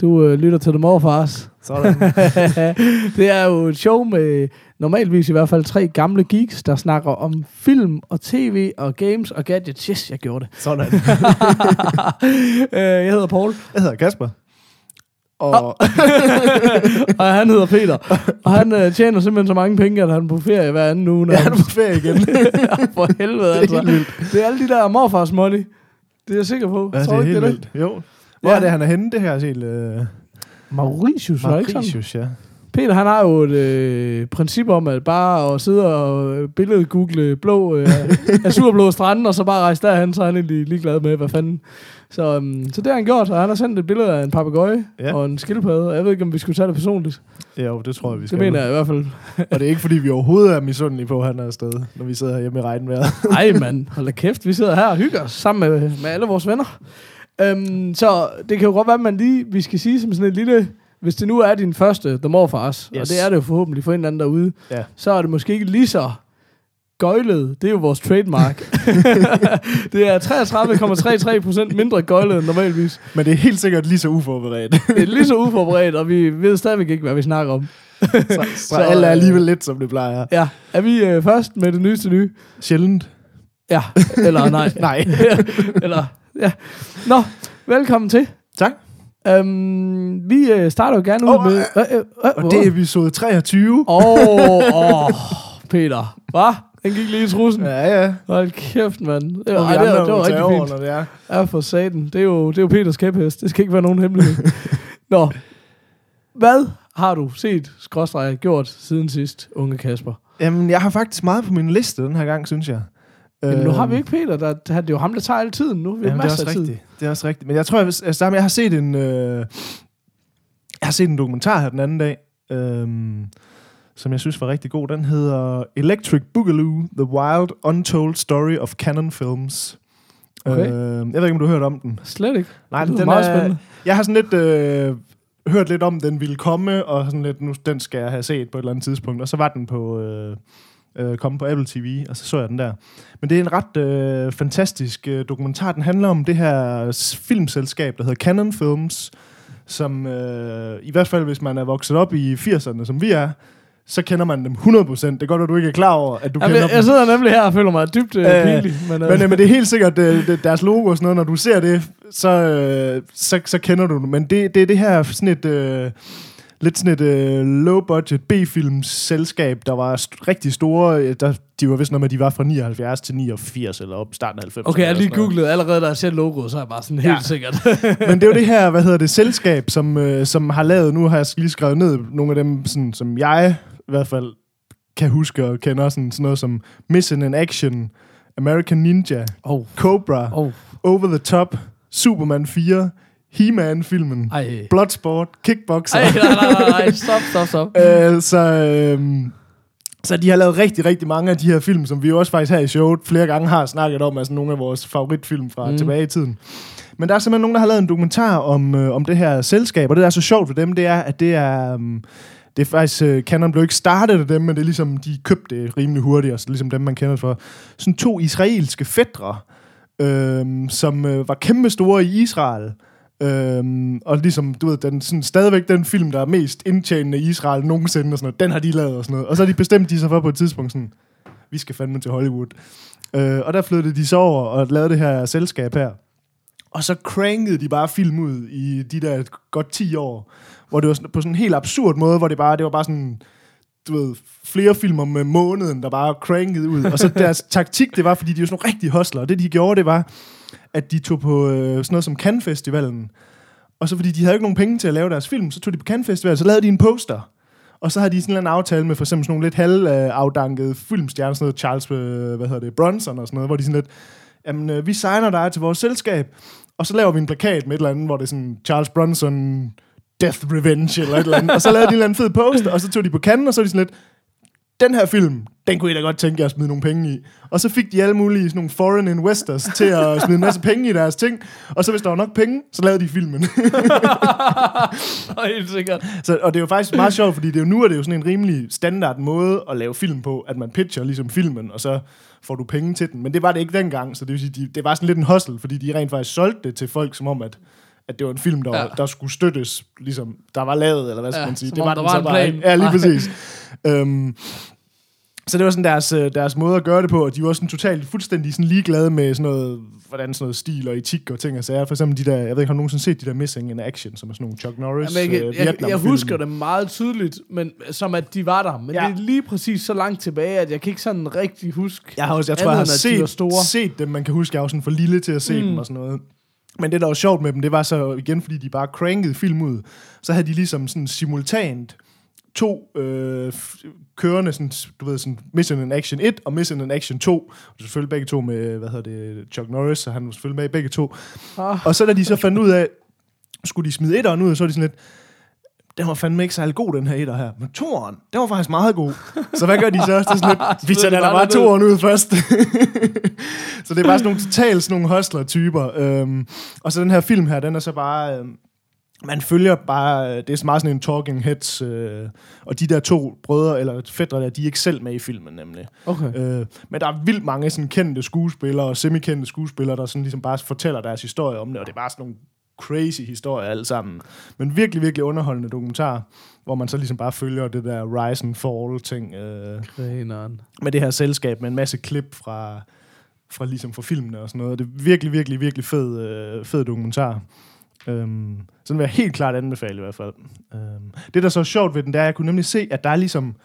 Du øh, lytter til The Morfars. Sådan. det er jo et show med normalvis i hvert fald tre gamle geeks, der snakker om film og tv og games og gadgets. Yes, jeg gjorde det. Sådan. Øh, jeg hedder Paul, Jeg hedder Kasper. Og og han hedder Peter. Og han øh, tjener simpelthen så mange penge, at han er på ferie hver anden uge. jeg er på ferie igen. For helvede, Det er altså. helt. Det er alle de der morfars money. Det er jeg sikker på. ja, det Tror er helt det er det? vildt. Jo. Hvor Ja. er det, han er henne? Det her er helt... Øh, Mauritius, var det ikke? Mauritius, ja. Peter, han har jo et øh, princip om, at bare at sidde og øh, billedgoogle blå, øh, azurblå strande, og så bare rejse derhen, så er han egentlig ligeglad med, hvad fanden. Så, um, så det har han gjort, og han har sendt et billede af en papegøje Ja. og en skildpadde. Jeg ved ikke, om vi skulle tage det personligt. Jo, det tror jeg, vi Det skal. mener jeg i hvert fald. Og det er ikke, fordi vi overhovedet er misundelige på, at han er afsted, når vi sidder hjemme i regnvejret. Ej, mand. Hold da kæft. Vi sidder her og hygger os sammen med, med alle vores venner. Um, så det kan jo godt være, at man lige, vi skal sige som sådan et lille... Hvis det nu er din første The Morfars, yes. og det er det jo forhåbentlig for en eller anden derude, Ja. så er det måske ikke lige så gøjlet. Det er jo vores trademark. det er 33,33% mindre gøjlet end normalvis. Men det er helt sikkert lige så uforberedt. Det er lige så uforberedt, og vi ved stadigvæk ikke, hvad vi snakker om. så, så alt er alligevel lidt, som det plejer. Ja, er vi øh, først med det nyeste nye? Sjældent. Ja, eller nej. Nej. eller, ja. Nå, velkommen til. Tak. Um, vi øh, starter jo gerne ud Åh, med... øh, Øh, øh, øh, Og det er episode 23. Åh, oh, oh, Peter. Hvad? Den gik lige i trussen. Ja, ja. Hold kæft, mand. Det var, ej, det, var, det var rigtig over, fint. når det er. Ja, for satan. Det er jo, det er jo Peters kæphest. Det skal ikke være nogen hemmelighed. Nå. Hvad har du set, skråstreget, gjort siden sidst, unge Kasper? Jamen, jeg har faktisk meget på min liste den her gang, synes jeg. Jamen, nu Øhm, har vi ikke Peter. Der, det er jo ham, der tager al tiden nu. Vi Jamen, det er også rigtigt. Det er også rigtigt. Men jeg tror, jeg, altså, jeg har set en... Øh, jeg har set en dokumentar her den anden dag, øh, som jeg synes var rigtig god. Den hedder Electric Boogaloo, The Wild Untold Story of Canon Films. Okay. Øh, jeg ved ikke, om du har hørt om den. Slet ikke. Nej, det den meget er, spændende. Jeg har sådan lidt øh, hørt lidt om, den ville komme, og sådan lidt, nu den skal jeg have set på et eller andet tidspunkt. Og så var den på, øh, øh, kommet på Apple TV, og så så jeg den der. Men det er en ret øh, fantastisk øh, dokumentar. Den handler om det her filmselskab, der hedder Canon Films, som øh, i hvert fald, hvis man er vokset op i 80'erne, som vi er, så kender man dem 100%. Det er godt, at du ikke er klar over, at du Jamen, kender jeg, dem. jeg sidder nemlig her og føler mig dybt øh, Øh, pinlig. Men, øh, Men, øh, men det er helt sikkert øh, det, deres logo og sådan noget. Når du ser det, så, øh, så, så kender du det. Men det, det er det her sådan et... Øh, lidt sådan et øh, low-budget B-filmselskab, der var st- rigtig store. Der, de var vist noget med, at de var fra 79 til 89, eller op starten af 90'erne. okay, jeg lige googlet allerede, da jeg ser logoet, så er jeg bare sådan helt Ja. sikkert. Men det er jo det her, hvad hedder det, selskab, som, øh, som har lavet, nu har jeg lige skrevet ned nogle af dem, sådan, som jeg i hvert fald kan huske og kender, sådan, sådan noget som Mission in Action, American Ninja, oh, Cobra, oh, Over the Top, Superman 4, He-Man-filmen, ej. Bloodsport, Kickboxer. Ej, nej, nej, nej, stop, stop, stop. Øh, så, øhm, så de har lavet rigtig, rigtig mange af de her film, som vi jo også faktisk her i showet flere gange har snakket om, altså nogle af vores favoritfilm fra Mm. tilbage i tiden. Men der er simpelthen nogen, der har lavet en dokumentar om, øh, om det her selskab, og det, der er så sjovt for dem, det er, at det er... Um, det er faktisk, uh, Canon blev ikke startet af dem, men det er ligesom, de købte det rimelig hurtigt, og så ligesom dem, man kender for. Sådan to israelske fædre, øhm, som øh, var kæmpe store i Israel. Øhm, og ligesom, du ved, den, sådan, stadigvæk den film, der er mest indtjenende i Israel nogensinde, og sådan noget, den har de lavet og sådan noget. Og så har de bestemt de sig for på et tidspunkt sådan, vi skal fandme til Hollywood. Øh, og der flyttede de så over og lavede det her selskab her. Og så crankede de bare film ud i de der godt 10 år, hvor det var sådan, på sådan en helt absurd måde, hvor det bare, det var bare sådan, du ved, flere film om øh, måneden, der bare crankede ud. Og så deres taktik, det var, fordi de var sådan nogle rigtige hustler. Og det, de gjorde, det var, at de tog på øh, sådan noget som Cannes Festivalen. Og så fordi de havde ikke nogen penge til at lave deres film, så tog de på Cannes Festival, så lavede de en poster. Og så har de sådan en eller anden aftale med for eksempel sådan nogle lidt halvafdankede filmstjerner, sådan noget Charles, øh, hvad hedder det, Bronson og sådan noget, hvor de sådan lidt, jamen øh, vi signer dig til vores selskab, og så laver vi en plakat med et eller andet, hvor det er sådan Charles Bronson Death Revenge eller et eller andet. Og så lavede de en eller anden fed poster, og så tog de på kanden, og så var de sådan lidt, den her film, den kunne I da godt tænke jer at smide nogle penge i. Og så fik de alle mulige sådan nogle foreign investors til at smide en masse penge i deres ting. Og så hvis der var nok penge, så lavede de filmen. Helt sikkert. så, og det er jo faktisk meget sjovt, fordi det er jo nu er det jo sådan en rimelig standard måde at lave film på, at man pitcher ligesom filmen, og så får du penge til den. Men det var det ikke dengang, så det vil sige, de, det var sådan lidt en hustle, fordi de rent faktisk solgte det til folk, som om, at at det var en film, der, Ja. ja. der skulle støttes, ligesom, der var lavet, eller hvad skal Ja, man sige. Det var der den var så en bare plan. Ja, lige præcis. øhm, så det var sådan deres, øh, deres måde at gøre det på, og de var sådan totalt fuldstændig sådan ligeglade med sådan noget, hvordan sådan noget stil og etik og ting og sager. For eksempel de der, jeg ved ikke, har du nogensinde set de der Missing in Action, som er sådan nogle Chuck Norris Jamen, jeg, øh, jeg, jeg, husker det meget tydeligt, men som at de var der. Men ja. Det er lige præcis så langt tilbage, at jeg kan ikke sådan rigtig huske. Jeg har også, jeg tror, jeg har var set, set dem. Man kan huske, jeg var sådan for lille til at se mm. dem og sådan noget. Men det, der var sjovt med dem, det var så igen, fordi de bare crankede film ud. Så havde de ligesom sådan simultant to øh, kørende, sådan, du ved, sådan Mission in Action 1 og Mission in Action 2. Og selvfølgelig begge to med, hvad hedder det, Chuck Norris, så han var selvfølgelig med i begge to. Ah, Og så da de så fandt ud af, skulle de smide etteren ud, så var de sådan lidt, den var fandme ikke særlig god, den her etter her. Men toeren, den var faktisk meget god. Så hvad gør de så? Det er sådan lidt, vi de da bare toeren ud først. så det er bare sådan nogle totalt sådan nogle hustler-typer. Øhm, og så den her film her, den er så bare... Øhm, man følger bare, det er meget sådan en talking heads, øh, og de der to brødre, eller fædre der, de er ikke selv med i filmen nemlig. okay. Øh, men der er vildt mange sådan kendte skuespillere og semikendte skuespillere, der sådan ligesom bare fortæller deres historie om det, og det er bare sådan nogle crazy historier alle sammen. Men virkelig, virkelig underholdende dokumentar, hvor man så ligesom bare følger det der rise and fall ting øh, med det her selskab med en masse klip fra, fra ligesom fra filmene og sådan noget. Det er virkelig, virkelig, virkelig fed, øh, fed dokumentar. Øhm, så den vil jeg helt klart anbefale i hvert fald. Øhm, det, der så er sjovt ved den, det er, at jeg kunne nemlig se, at der er ligesom,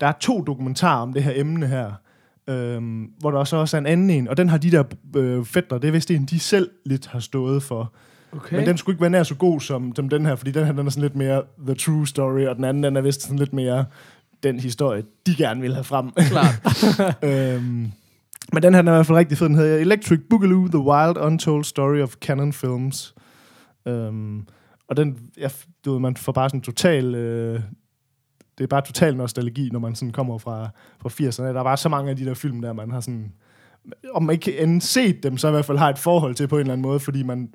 der er to dokumentarer om det her emne her, øhm, hvor der så også er en anden en, og den har de der øh, fætter, det er vist en, de selv lidt har stået for. Okay. Men den skulle ikke være nær så god som, som den her, fordi den her den er sådan lidt mere the true story, og den anden den er vist sådan lidt mere den historie, de gerne vil have frem. Klart. øhm, men den her den er i hvert fald rigtig fed. Den hedder Electric Boogaloo, The Wild Untold Story of Canon Films. Øhm, og den, jeg, du ved, man får bare sådan total... Øh, det er bare total nostalgi, når man sådan kommer fra, fra 80'erne. Der er bare så mange af de der film, der man har sådan... Om man ikke end set dem, så i hvert fald har et forhold til på en eller anden måde, fordi man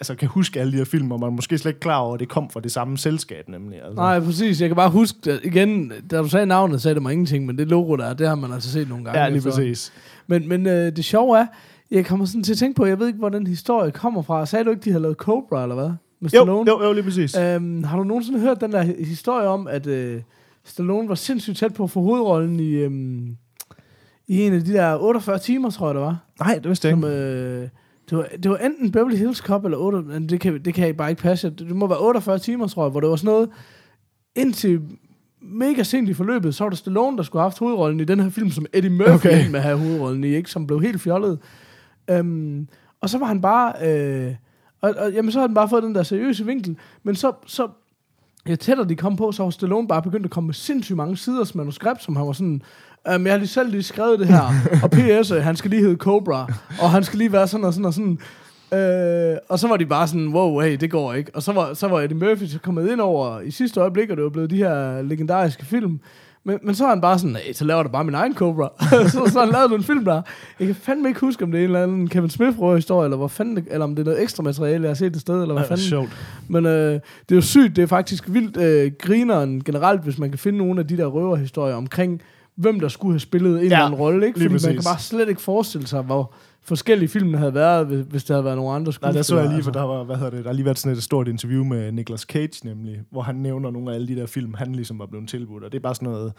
altså, kan huske alle de her film, og man er måske slet ikke klar over, at det kom fra det samme selskab, nemlig. Altså. Nej, præcis. Jeg kan bare huske, igen, da du sagde navnet, sagde det mig ingenting, men det logo der, er, det har man altså set nogle gange. Ja, lige efter. præcis. Men, men øh, det sjove er, jeg kommer sådan til at tænke på, jeg ved ikke, hvor den historie kommer fra. Sagde du ikke, de har lavet Cobra, eller hvad? Med Jo, Stallone? jo, jo, lige præcis. Øhm, har du nogensinde hørt den der hi- historie om, at øh, Stallone var sindssygt tæt på at få hovedrollen i, øhm, i en af de der 48 timer, tror jeg det var? Nej, det vidste jeg Som, ikke. øh, det, var, det var enten Beverly Hills Cop eller 8, men det kan, det kan jeg bare ikke passe. Det, må være 48 timer, tror jeg, hvor det var sådan noget, indtil mega sent i forløbet, så var det Stallone, der skulle have haft hovedrollen i den her film, som Eddie Murphy Okay. med at have hovedrollen i, ikke? som blev helt fjollet. Øhm, og så var han bare... Øh, og, og jamen, så havde den bare fået den der seriøse vinkel. Men så, så ja, tættere de kom på, så var Stallone bare begyndt at komme med sindssygt mange siders manuskript, som han var sådan, øhm, jeg har lige selv lige skrevet det her, og P.S. øh, han skal lige hedde Cobra, og han skal lige være sådan og sådan og sådan. Øh, og så var de bare sådan, wow, hey, det går ikke. Og så var, så var Eddie Murphy så kommet ind over i sidste øjeblik, og det var blevet de her legendariske film. Men, men så er han bare sådan, så laver da bare min egen Cobra. så, så han lavet en film der. Jeg kan fandme ikke huske, om det er en eller anden Kevin smith historie eller, hvor fanden det, eller om det er noget ekstra materiale, jeg har set det sted, eller hvad Ja, fanden. sjovt. Men øh, det er jo sygt, det er faktisk vildt øh, grineren generelt, hvis man kan finde nogle af de der røverhistorier omkring, hvem der skulle have spillet en Ja, eller anden rolle, ikke? Fordi man kan bare slet ikke forestille sig, hvor forskellige filmene havde været, hvis, der havde været nogle andre Nej, skuespillere. der så jeg lige, altså. for der var, hvad hedder det, der har lige været sådan et stort interview med Nicolas Cage nemlig, hvor han nævner nogle af alle de der film, han ligesom var blevet tilbudt, og det er bare sådan noget,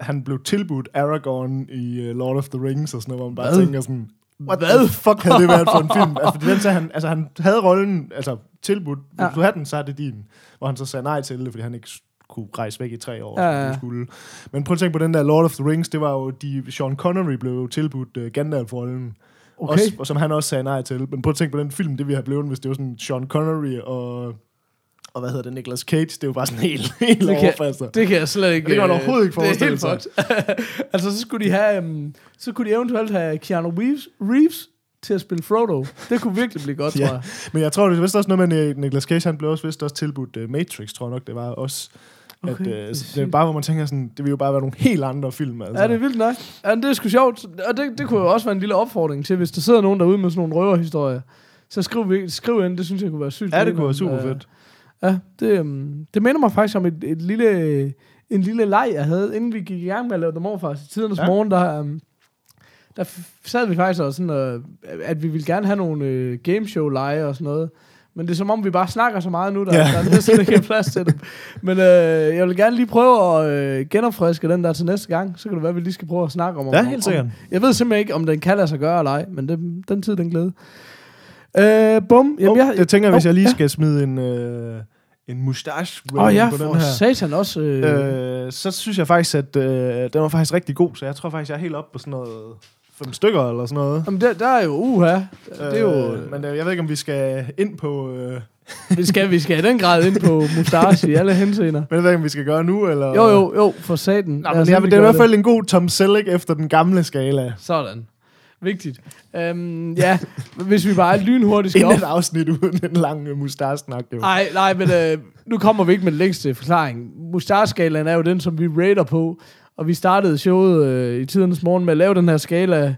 han blev tilbudt Aragorn i uh, Lord of the Rings og sådan noget, hvor man bare Hvad? tænker sådan, what Hvad? the fuck havde det været for en film? Altså, fordi den sagde han, altså han havde rollen, altså tilbudt, hvis Ja. du havde den, så er det din, hvor han så sagde nej til det, fordi han ikke kunne rejse væk i tre år, Ja, ja, ja. ja. skulle. Men prøv at tænke på den der Lord of the Rings, det var jo, de, Sean Connery blev jo tilbudt uh, Gandalf-rollen. Okay. Også, og som han også sagde nej til. Men prøv at tænke på den film, det vi har blevet, hvis det var sådan Sean Connery og, og hvad hedder det, Nicolas Cage, det er jo bare sådan helt, helt Det kan- overfastet. Det kan jeg slet ikke... Det kan man øh, overhovedet ikke Det er forestille helt sig. altså, så skulle de have... Um, så kunne de eventuelt have Keanu Reeves, Reeves til at spille Frodo. Det kunne virkelig blive godt, Ja. tror jeg. Men jeg tror, det er vist også noget med, Nicolas Cage, han blev også vist også tilbudt uh, Matrix, tror jeg nok, det var også. Okay, at, det er uh, det er bare, hvor man tænker sådan, det vil jo bare være nogle helt andre film. Altså. Ja, det er vildt nok. Ja, det er sgu sjovt. Og det, det kunne jo også være en lille opfordring til, hvis der sidder nogen derude med sådan nogle røverhistorier, så skriv, vi- skriv ind. Det synes jeg kunne være sygt. ja, det kunne være super Øh, fedt. Ja, det, um, det minder mig faktisk om et, et lille, en lille leg, jeg havde, inden vi gik i gang med at lave The Morfars i tidernes Ja. morgen, der, um, der sad vi faktisk også sådan, uh, at vi ville gerne have nogle uh, gameshow-lege og sådan noget. Men det er som om, vi bare snakker så meget nu, der, Ja. der næsten ikke er plads til det. Men uh, jeg vil gerne lige prøve at uh, genopfriske den der til næste gang. Så kan det være, at vi lige skal prøve at snakke om. Ja, om, helt sikkert. Om, jeg ved simpelthen ikke, om den kan lade sig gøre eller ej, men det, den tid, den glæde. Uh, bum. Jamen, oh, jeg, jeg tænker, hvis oh, jeg lige ja. skal smide en, uh, en mustache Åh oh, ja, på den her. satan også. Øh, Øh, så synes jeg faktisk, at øh, den var faktisk rigtig god, så jeg tror faktisk, jeg er helt oppe på sådan noget fem stykker eller sådan noget. Jamen, der, der er jo uha. Det er jo... Øh, men øh, jeg ved ikke, om vi skal ind på... Øh, vi, skal, vi skal i den grad ind på mustache i alle henseender. men jeg ved ikke, om vi skal gøre nu, eller... Jo, jo, jo, for satan. Nå, men ja, det er i hvert fald en god Tom Selleck efter den gamle skala. Sådan. Vigtigt. Øhm, ja, hvis vi bare lynhurtigt skal Inden op... et afsnit uden en lang øh, mustache-snak, jo. Nej, nej, men øh, nu kommer vi ikke med den længste forklaring. Mustache-skalaen er jo den, som vi rater på, og vi startede showet øh, i tidernes morgen med at lave den her skala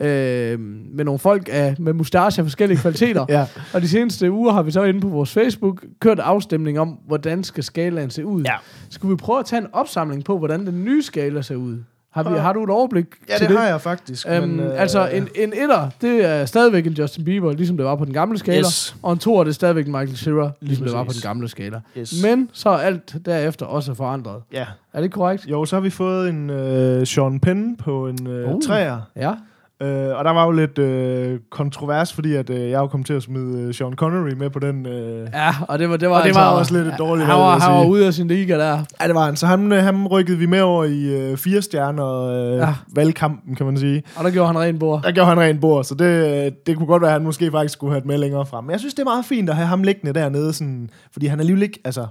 øh, med nogle folk af, med mustache af forskellige kvaliteter. Ja, Og de seneste uger har vi så inde på vores Facebook kørt afstemning om, hvordan skal skalaen se ud. Ja. Skulle vi prøve at tage en opsamling på, hvordan den nye skala ser ud? Har, vi, Ja. har du et overblik ja til det har jeg faktisk. Øhm, men, øh, Altså, en, en etter, det er stadigvæk en Justin Bieber, ligesom det var på den gamle skala. Yes. Og en toer, det er stadigvæk en Michael Cera, ligesom det var på den gamle skala. Yes. Men så er alt derefter også forandret. Ja. Er det korrekt? Jo, så har vi fået en øh, Sean Penn på en øh, Uh. træer. Ja. Øh, og der var jo lidt øh, kontrovers, fordi at, øh, jeg jo kom til at smide øh, Sean Connery med på den. Øh, Ja, og det var, det var, Og det altså, var også lidt et dårligt Han valg, han var ude af sin liga der. Ja, det var han. Så ham, øh, ham rykkede vi med over i øh, fire stjerner øh, Ja. valgkampen, kan man sige. Og der gjorde han ren bord. Der gjorde han rent bord, så det, øh, det kunne godt være, at han måske faktisk skulle have et med længere frem. Men jeg synes, det er meget fint at have ham liggende dernede, sådan, fordi han er alligevel ikke, altså,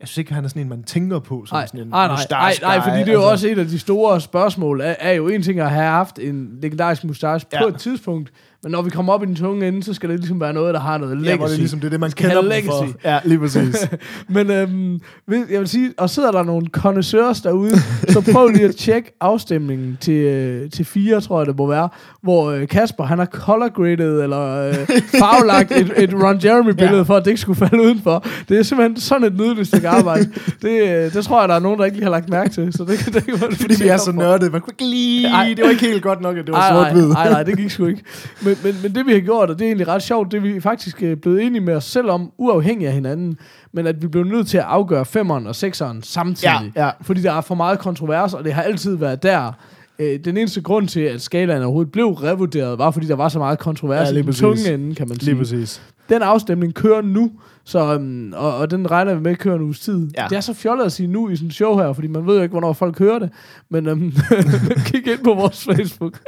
jeg synes ikke, han er sådan en, man tænker på som Nej, sådan en nej, nej, nej, nej, fordi det er jo altså. også et af de store spørgsmål, er, er jo en ting at have haft en legendarisk mustache. Ja. på et tidspunkt, men når vi kommer op i den tunge ende, så skal det ligesom være noget, der har noget legacy. Ja, det er ligesom det, er det man kender dem for. legacy. Ja, lige præcis. Men øhm, jeg vil sige, og sidder der nogle connoisseurs derude, så prøv lige at tjekke afstemningen til, øh, til fire, tror jeg det må være, hvor øh, Kasper, han har color graded, eller øh, farvelagt et, et Ron Jeremy-billede, ja. For at det ikke skulle falde udenfor. Det er simpelthen sådan et nydeligt stykke arbejde. det, øh, det tror jeg, der er nogen, der ikke lige har lagt mærke til, så det, det lige fordi vi er så nørdede. Man kunne ikke lige... Ej. Det var ikke helt godt nok, at det var sort-hvid. Nej, nej, det gik sgu ikke. Men, men, men det vi har gjort, og det er egentlig ret sjovt, det er vi faktisk øh, blevet enige med os selv om, uafhængig af hinanden, men at vi blev nødt til at afgøre femeren og sekseren samtidig. Ja, ja. Fordi der er for meget kontrovers, og det har altid været der. Øh, den eneste grund til, at skalaen overhovedet blev revurderet, var fordi der var så meget kontrovers Ja, i den præcis. tunge ende, kan man sige. Lige præcis. Den afstemning kører nu, så, um, og, og den regner vi med at køre en uges tid. Ja. Det er så fjollet at sige nu i sådan en show her, fordi man ved jo ikke, hvornår folk hører det. Men um, kig ind på vores Facebook.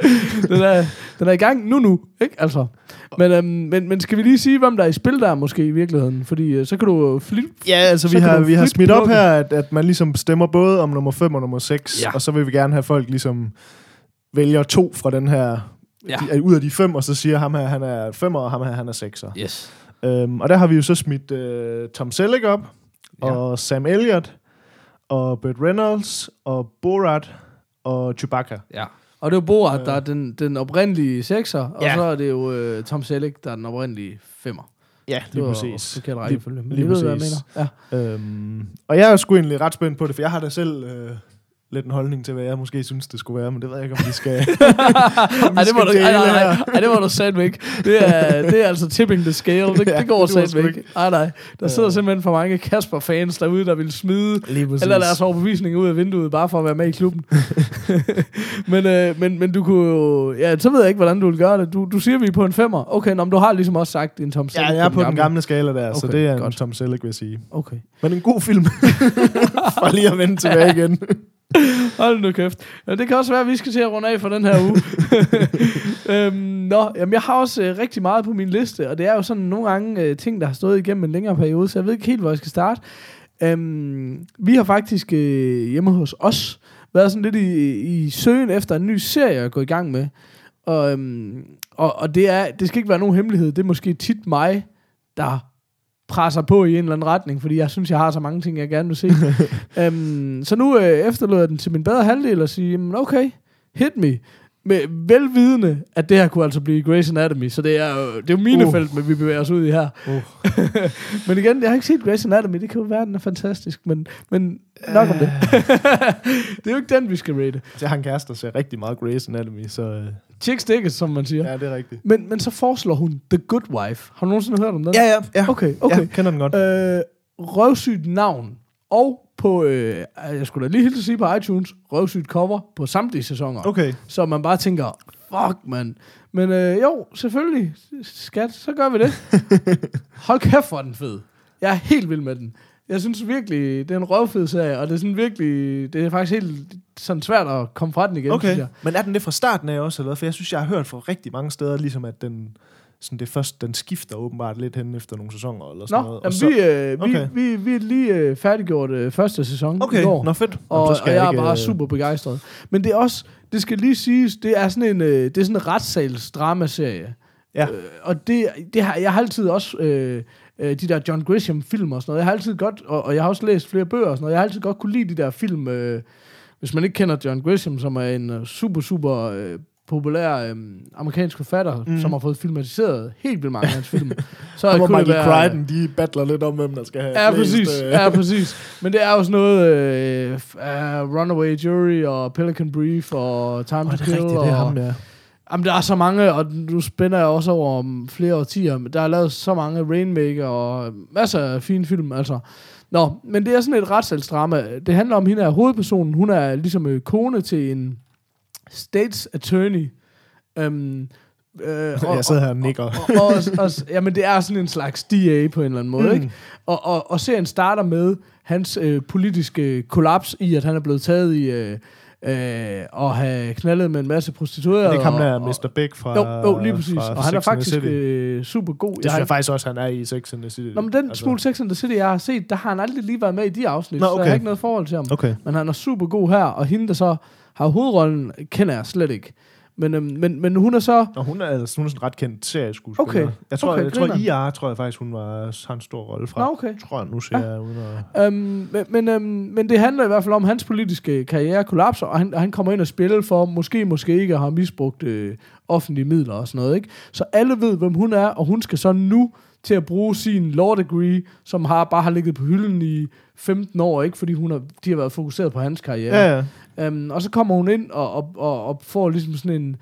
Den er, den er i gang nu nu, ikke? Altså. Men, um, men, men skal vi lige sige, hvem der er i spil der måske i virkeligheden? Fordi uh, så kan du flip... Ja, altså Så vi har, vi har smidt op her, at, at man ligesom stemmer både om nummer 5 og nummer 6, Ja. og så vil vi gerne have folk ligesom vælger to fra den her, ja. de, ud af de fem, og så siger ham her, han er femmer, og ham her, han er sekser. Yes. Øhm, og der har vi jo så smidt øh, Tom Selleck op, Ja. og Sam Elliott, og Burt Reynolds, og Borat, og Chewbacca. Ja. Og det er jo Borat, der er den, den oprindelige sekser, og Ja. så er det jo uh, Tom Selleck, der er den oprindelige femmer. Ja, Det lige var præcis. Forkert Lige, rækkefølge. Men lige I ved, hvad jeg præcis. mener. Ja. øhm, og jeg er sgu egentlig ret spændt på det, for jeg har da selv øh, lidt en holdning til, hvad jeg måske synes, det skulle være, men det ved jeg ikke, om vi skal... Ej, det må skal du, ej, nej, nej, ej, det må du satme ikke. Det er, det er altså tipping the scale. Det, Ja, det går satme ikke. Ej, nej. Der sidder simpelthen for mange Kasper-fans derude, der vil smide eller deres overbevisning ud af vinduet, bare for at være med i klubben. men, øh, men, men du kunne jo... Ja, så ved jeg ikke, hvordan du vil gøre det. Du, du siger, vi er på en femmer. Okay, nå, men du har ligesom også sagt en Tom Selleck. Ja, jeg er på den gamle skala der, okay, så det er en godt. Tom Selleck, vil jeg sige. Okay. Men en god film. For lige at vende tilbage igen. Hold nu kæft. Ja, det kan også være, at vi skal til at runde af for den her uge. øhm, nå, jamen, jeg har også øh, rigtig meget på min liste, og det er jo sådan nogle gange øh, ting, der har stået igennem en længere periode, så jeg ved ikke helt, hvor jeg skal starte. Øhm, vi har faktisk øh, hjemme hos os været sådan lidt i, i søgen efter en ny serie at gå i gang med. Og, øhm, og, og det, er, det skal ikke være nogen hemmelighed. Det er måske tit mig, der presser på i en eller anden retning, fordi jeg synes, jeg har så mange ting, jeg gerne vil se. øhm, så nu øh, efterlod jeg den til min bedre halvdel og sige, okay, hit me. Med velvidende, at det her kunne altså blive Grey's Anatomy, så det er jo, det er jo mine Uh. felt, men vi bevæger os ud i her. Uh. men igen, jeg har ikke set Grey's Anatomy, det kan jo være, den er fantastisk, men, men nok om det. det er jo ikke den, vi skal rate. Jeg har en kæreste, der ser rigtig meget Grey's Anatomy, så Chicks Dickens, som man siger. ja, det er rigtigt. Men, men så foreslår hun The Good Wife. Har du nogensinde hørt om den? Ja, ja, ja. Okay, okay. Ja, kender den godt. Øh, røvsygt navn. Og på, øh, jeg skulle da lige hilse sige på iTunes, røvsygt cover på samtlige sæsoner. Okay. Så man bare tænker, fuck mand. Men øh, jo, selvfølgelig, skat, så gør vi det. Hold kæft, hvor den fed. Jeg er helt vild med den. Jeg synes virkelig, det er en røvfed serie, og det er sådan virkelig, det er faktisk helt sådan svært at komme fra den igen, synes Okay. jeg. Men er den det fra starten af også, eller hvad? For jeg synes, jeg har hørt fra rigtig mange steder, ligesom at den, sådan det først, den skifter åbenbart lidt hen efter nogle sæsoner, eller sådan Nå, noget. jamen, så, vi, øh, okay. vi, vi, vi er lige øh, færdiggjort øh, første sæson i okay, går. nå fedt. Og, Jamen, og jeg er ikke, bare øh, super begejstret. Men det er også, det skal lige siges, det er sådan en, øh, det er sådan en retssals dramaserie. Ja. Øh, og det, det har, jeg har altid også, øh, øh, de der John Grisham film og sådan noget, jeg har altid godt, og, og jeg har også læst flere bøger og sådan noget, jeg har altid godt kunne lide de der film, øh, hvis man ikke kender John Grisham, som er en øh, super, super øh, populær øh, amerikansk forfatter, mm. som har fået filmatiseret helt vildt mange af hans film. Så Ham og det Michael være- Crichton, de battler lidt om, hvem der skal have Ja, flest, præcis. øh, Ja, præcis. Men det er jo sådan noget øh, uh, Runaway Jury og Pelican Brief og Time Åh, to det Kill. rigtigt, det og, er ham, ja. Jamen, der er så mange, og nu spænder jeg også over om flere årtier. men Der er lavet så mange Rainmaker og masser af fine film, altså. Nå, men det er sådan et retssalsdrama. Det handler om hende er hovedpersonen. Hun er ligesom øh, kone til en states attorney. Um, øh, Jeg sidder her og nikker. og, og, og, og, jamen, det er sådan en slags DA på en eller anden måde, mm. ikke? Og, og, og serien starter med hans øh, politiske kollaps i, at han er blevet taget i øh, øh, at have knaldet med en masse prostituerede. Er det og, der, og, Mr. Big fra Jo, jo, lige præcis. Og han er faktisk øh, super god. Det synes har jeg faktisk også, han er i Sex and the City. Nå, men den altså. smule Sex and the City, jeg har set, der har han aldrig lige været med i de afsnit, Nå, så jeg okay. har ikke noget forhold til ham. Okay. Men han er super god her, og hende, der så har hovedrollen, kender jeg slet ikke. Men, øhm, men, men hun er så... Og hun er, altså, hun er sådan en ret kendt serieskuespiller. Okay. Jeg tror, Okay, jeg tror grineren. IR, tror jeg faktisk, hun var, har en stor rolle fra. Nå, okay. Tror jeg, nu ser jeg uden at... Øhm, men, men, øhm, men det handler i hvert fald om hans politiske karriere kollapser, og han, og han kommer ind og spiller for måske, måske ikke at have misbrugt øh, offentlige midler og sådan noget. Ikke? Så alle ved, hvem hun er, og hun skal så nu til at bruge sin law degree, som har bare har ligget på hylden i 15 år, ikke? fordi hun har, de har været fokuseret på hans karriere. Ja, ja. Øhm, og så kommer hun ind og, og, og, og får ligesom sådan en,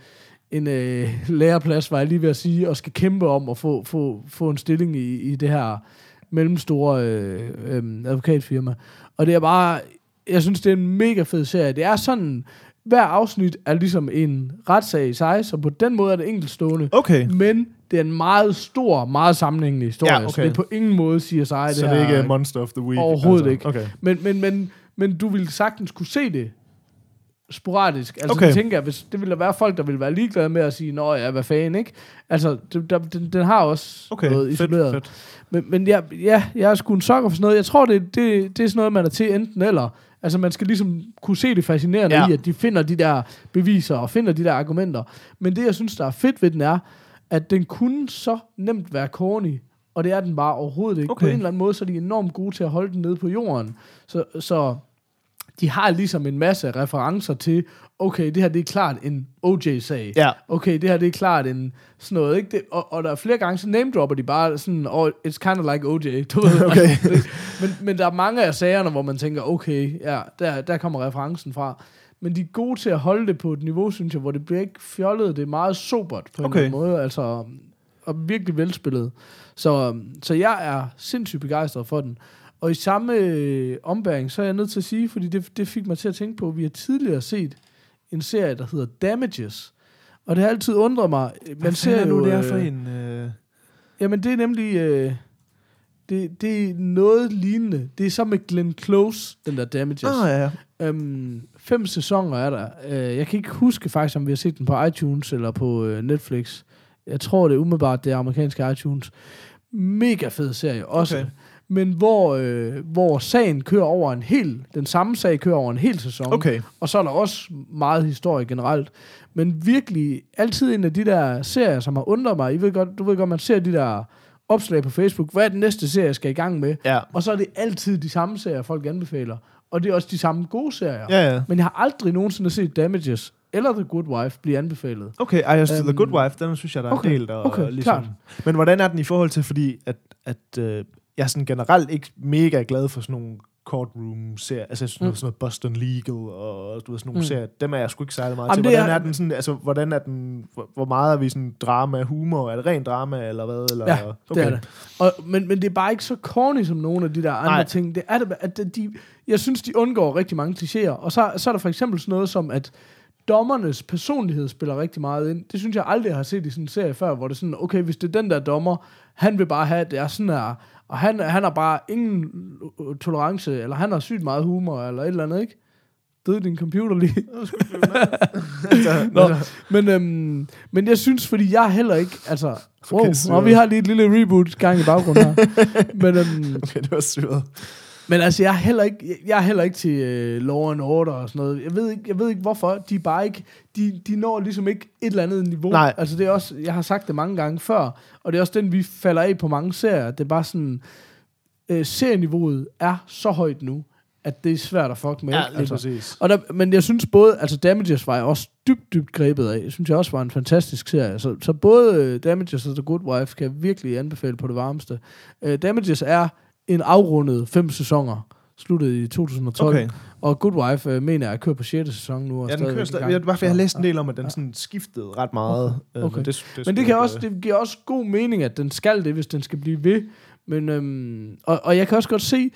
en øh, læreplads, var jeg lige ved at sige, og skal kæmpe om at få, få, få en stilling i, i det her mellemstore øh, øh, advokatfirma. Og det er bare, jeg synes, det er en mega fed serie. Det er sådan, hver afsnit er ligesom en retssag i sig, så på den måde er det enkeltstående. Okay. Men det er en meget stor, meget sammenhængende historie, Ja, okay. så det er på ingen måde CSI. Det Så her, det er ikke Monster of the Week? Overhovedet ikke. Okay. Men, men, men, men du ville sagtens kunne se det sporadisk. Altså, Okay. okay. tænker jeg, hvis, det ville der være folk, der ville være ligeglade med at sige, nå ja, hvad fanden, ikke? Altså, det, der, den, den har også Okay, noget fedt, isoleret. fedt. Men, men ja, ja, jeg er sgu en sokker for sådan noget. Jeg tror, det, det, det er sådan noget, man er til enten eller. Altså, man skal ligesom kunne se det fascinerende Ja. i, at de finder de der beviser og finder de der argumenter. Men det, jeg synes, der er fedt ved den, er, at den kunne så nemt være corny, og det er den bare overhovedet ikke. Okay. På en eller anden måde, så er de enormt gode til at holde den nede på jorden. Så, så de har ligesom en masse referencer til, okay, det her det er klart en OJ-sag. Ja. Okay, det her det er klart en sådan noget, ikke? Det, og, og der er flere gange, så name dropper de bare sådan, oh, it's kind of like OJ, du ved. Okay. Altså, men, men der er mange af sagerne, hvor man tænker, okay, ja, der, der kommer referencen fra. Men de er gode til at holde det på et niveau, synes jeg, hvor det bliver ikke fjollet, det er meget sobert på en Okay. eller anden måde, altså, og virkelig velspillet. Så, så jeg er sindssygt begejstret for den. Og i samme øh, ombæring, så er jeg nødt til at sige, fordi det, det fik mig til at tænke på, at vi har tidligere set en serie, der hedder Damages. Og det har altid undret mig. Man ser er jo, nu, det er for øh, en... Øh... Jamen, det er nemlig... Øh, det, det er noget lignende. Det er så med Glenn Close, den der Damages. Ah, ja. Øhm, fem sæsoner er der. Øh, jeg kan ikke huske faktisk, om vi har set den på iTunes eller på øh, Netflix. Jeg tror, det er umiddelbart det er amerikanske iTunes. Mega fed serie også. Okay. Men hvor, øh, hvor sagen kører over en hel, den samme sag kører over en hel sæson. Okay. Og så er der også meget historie generelt. Men virkelig altid en af de der serier, som har undret mig. I ved godt, du ved godt, man ser de der opslag på Facebook. Hvad er den næste serie, jeg skal i gang med? Ja. Og så er det altid de samme serier, folk anbefaler. Og det er også de samme gode serier. Ja, ja. Men jeg har aldrig nogensinde set Damages eller The Good Wife blive anbefalet. Okay, ej, jeg synes, The Øhm, Good Wife, den synes jeg, der er okay, en del, der okay, ligesom... klart. Men hvordan er den i forhold til, fordi at, at øh, jeg er sådan generelt ikke mega glad for sådan nogle courtroom-serier, altså sådan, noget, Mm. sådan noget Boston Legal og du ved, sådan nogle Mm. serier, dem er jeg sgu ikke særlig meget Jamen, til. Hvordan er- er, den sådan, altså hvordan er den, hvor, meget er vi sådan drama, humor, er det rent drama, eller hvad? Eller, Ja, det er det. Og, men, men det er bare ikke så corny som nogle af de der andre Nej. ting. Det er det, at de, jeg synes, de undgår rigtig mange klichéer. Og så, så er der for eksempel sådan noget som, at dommernes personlighed spiller rigtig meget ind. Det synes jeg aldrig, jeg har set i sådan en serie før, hvor det er sådan, okay, hvis det er den der dommer, han vil bare have, at det er sådan her, og han, han har bare ingen tolerance, eller han har sygt meget humor, eller et eller andet, ikke? Døde din computer lige? Nå, men, øhm, men jeg synes, fordi jeg er heller ikke, altså, wow, Okay, og vi har lige et lille reboot gang i baggrunden her. men, øhm, Okay, det var syret. Men altså, jeg er heller ikke, jeg- er heller ikke til øh, Law and Order og sådan noget. Jeg ved ikke, jeg ved ikke hvorfor. De er bare ikke, de, de når ligesom ikke et eller andet niveau. Nej. Altså, det er også, jeg har sagt det mange gange før, og det er også den, vi falder af på mange serier. Det er bare sådan, øh, serieniveauet er så højt nu, at det er svært at fuck med. Ja, lige præcis. Og der, men jeg synes både, altså Damages var jeg også dybt, dybt grebet af. Jeg synes jeg også var en fantastisk serie. Så, så både øh, Damages og The Good Wife kan jeg virkelig anbefale på det varmeste. Uh, Damages er en afrundet fem sæsoner, sluttet i 2012. Okay. Og Good Wife øh, mener jeg kører på 6. sæson nu. Og Ja, den kører stadig. var, for jeg har læst en del om, at den sådan skiftede ret meget. Øh, Okay. Men det, det, Men det, kan også, det giver også god mening, at den skal det, hvis den skal blive ved. Men, øhm, og, og jeg kan også godt se,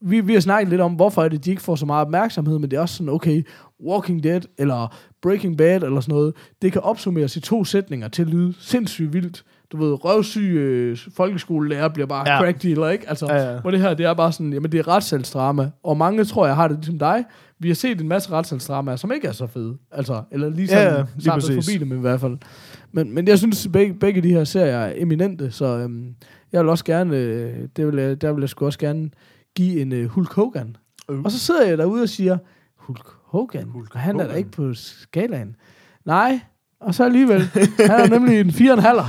vi, vi har snakket lidt om, hvorfor er det, de ikke får så meget opmærksomhed, men det er også sådan, okay, Walking Dead eller Breaking Bad eller sådan noget, det kan opsummeres i to sætninger til at lyde sindssygt vildt. Du ved, røvsyg øh, folkeskolelærer bliver bare ja. Crack dealer, ikke? Altså, Ja, ja. hvor det her, det er bare sådan, jamen det er retssalgsdrama, og mange tror, jeg har det ligesom dig. Vi har set en masse retssalgsdramaer, som ikke er så fede. Altså, eller lige sådan, ja, ja, lige forbi dem i hvert fald. Men, men jeg synes, begge, begge de her serier er eminente, så øhm, jeg vil også gerne, øh, det vil jeg, der vil jeg sgu også gerne give en øh, Hulk Hogan. Øh. Og så sidder jeg derude og siger, Hulk Hogan, Hulk han er da ikke på skalaen. Nej, og så alligevel, han er nemlig en 4,5'er.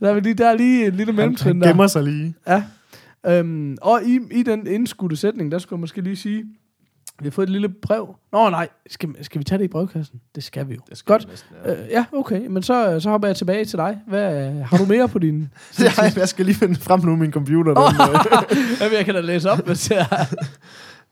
Der er, lige, der er lige en lille Han, mellemtrin han der. gemmer sig lige. Ja. Øhm, og i, i den indskudte sætning, der skulle jeg måske lige sige, vi har fået et lille brev. Nå nej, skal, skal vi tage det i brevkassen? Det skal vi jo. Det skal Godt. næsten, ja. Øh, ja, okay. Men så, så hopper jeg tilbage til dig. Hvad, har du mere på din... Ja, jeg skal lige finde frem nu min computer. Den, øh, jeg kan da læse op, hvis jeg...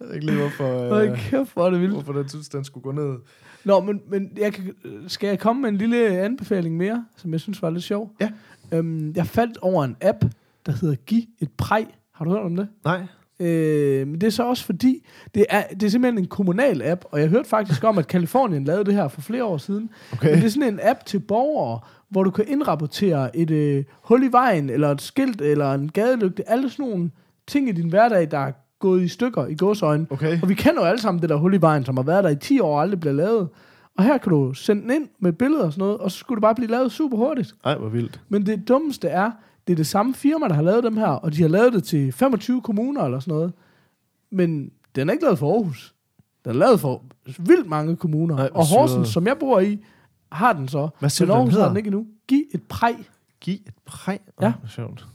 jeg ved ikke lige, hvorfor, Hold øh, kæft, hvor er det vildt. hvorfor den synes, den skulle gå ned. Nå, men, men jeg kan, skal jeg komme med en lille anbefaling mere, som jeg synes var lidt sjov? Ja. Øhm, jeg faldt over en app, der hedder Giv et præg. Har du hørt om det? Nej. Øh, men det er så også fordi, det er, det er simpelthen en kommunal app, og jeg hørte faktisk om, at Kalifornien lavede det her for flere år siden. Okay. Men det er sådan en app til borgere, hvor du kan indrapportere et øh, hul i vejen, eller et skilt, eller en gadelygte, alle sådan nogle ting i din hverdag, der er gået i stykker i gåsøjne. Okay. Og vi kender jo alle sammen det der hul i vejen, som har været der i 10 år og aldrig bliver lavet. Og her kan du sende den ind med billeder og sådan noget, og så skulle det bare blive lavet super hurtigt. Ej, hvor vildt. Men det dummeste er, det er det samme firma, der har lavet dem her, og de har lavet det til 25 kommuner eller sådan noget. Men den er ikke lavet for Aarhus. Den er lavet for vildt mange kommuner. Ej, og Horsens, som jeg bor i, har den så. Hvad siger Men Aarhus har den ikke endnu. Giv et præg. Giv et præg. Ja. Oh, sjovt.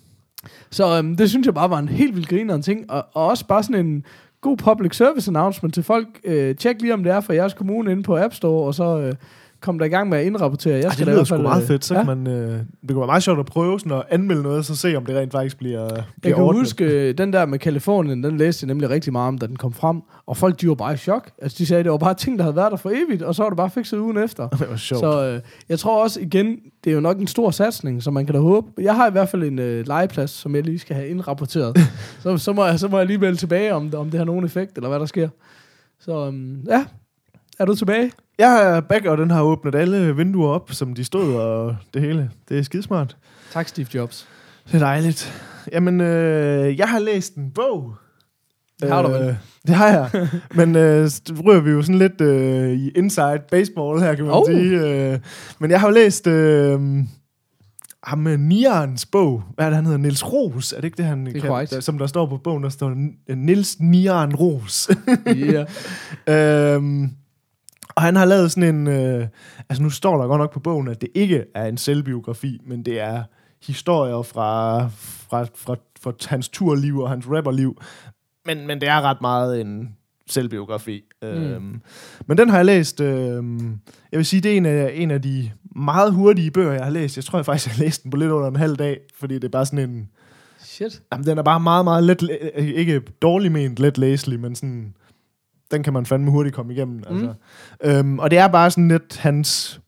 Så øhm, det synes jeg bare var en helt vildt grinerende ting, og, og også bare sådan en god public service announcement til folk. Øh, tjek lige, om det er for jeres kommune inde på App Store, og så øh, kom der i gang med at indrapportere. Jeg Ej, skal det da lyder sgu meget øh, fedt. Så ja. kan man, øh, det kunne være meget sjovt at prøve sådan at anmelde noget, så se, om det rent faktisk bliver, Jeg bliver kan ordnet. huske, øh, den der med Kalifornien, den læste jeg nemlig rigtig meget om, da den kom frem. Og folk, de var bare i chok. Altså, de sagde, det var bare ting, der havde været der for evigt, og så var det bare fikset ugen efter. Det var sjovt. Så øh, jeg tror også, igen, det er jo nok en stor satsning, som man kan da håbe. Jeg har i hvert fald en øh, legeplads, som jeg lige skal have indrapporteret. så, så, må jeg, så må jeg lige melde tilbage, om, om det har nogen effekt, eller hvad der sker. Så øhm, ja, er du tilbage? Jeg er back, og den har åbnet alle vinduer op, som de stod, og det hele. Det er skidesmart. Tak, Steve Jobs. Det er dejligt. Jamen, øh, jeg har læst en bog. Det har du vel? Øh, Det har jeg. Men øh, ryger vi jo sådan lidt øh, i inside baseball her, kan man Oh. sige. Øh, men jeg har jo læst... Øh, ham med Niarens bog. Hvad er det, han hedder? Niels Ros. Er det ikke det, han Det kan, der, som der står på bogen? Der står N- Niels Niaren Ros. Ja. øhm, og han har lavet sådan en... Øh, altså nu står der godt nok på bogen, at det ikke er en selvbiografi, men det er historier fra, fra, fra, fra hans turliv og hans rapperliv. Men, men det er ret meget en selvbiografi. Mm. Øhm, men den har jeg læst... Øhm, jeg vil sige, det er en af, en af de meget hurtige bøger, jeg har læst. Jeg tror jeg faktisk, jeg har læst den på lidt under en halv dag, fordi det er bare sådan en... Shit. Jamen, den er bare meget, meget let... Ikke dårligt ment let læselig, men sådan... Den kan man fandme hurtigt komme igennem. Altså. Øhm, og det er bare sådan lidt hans...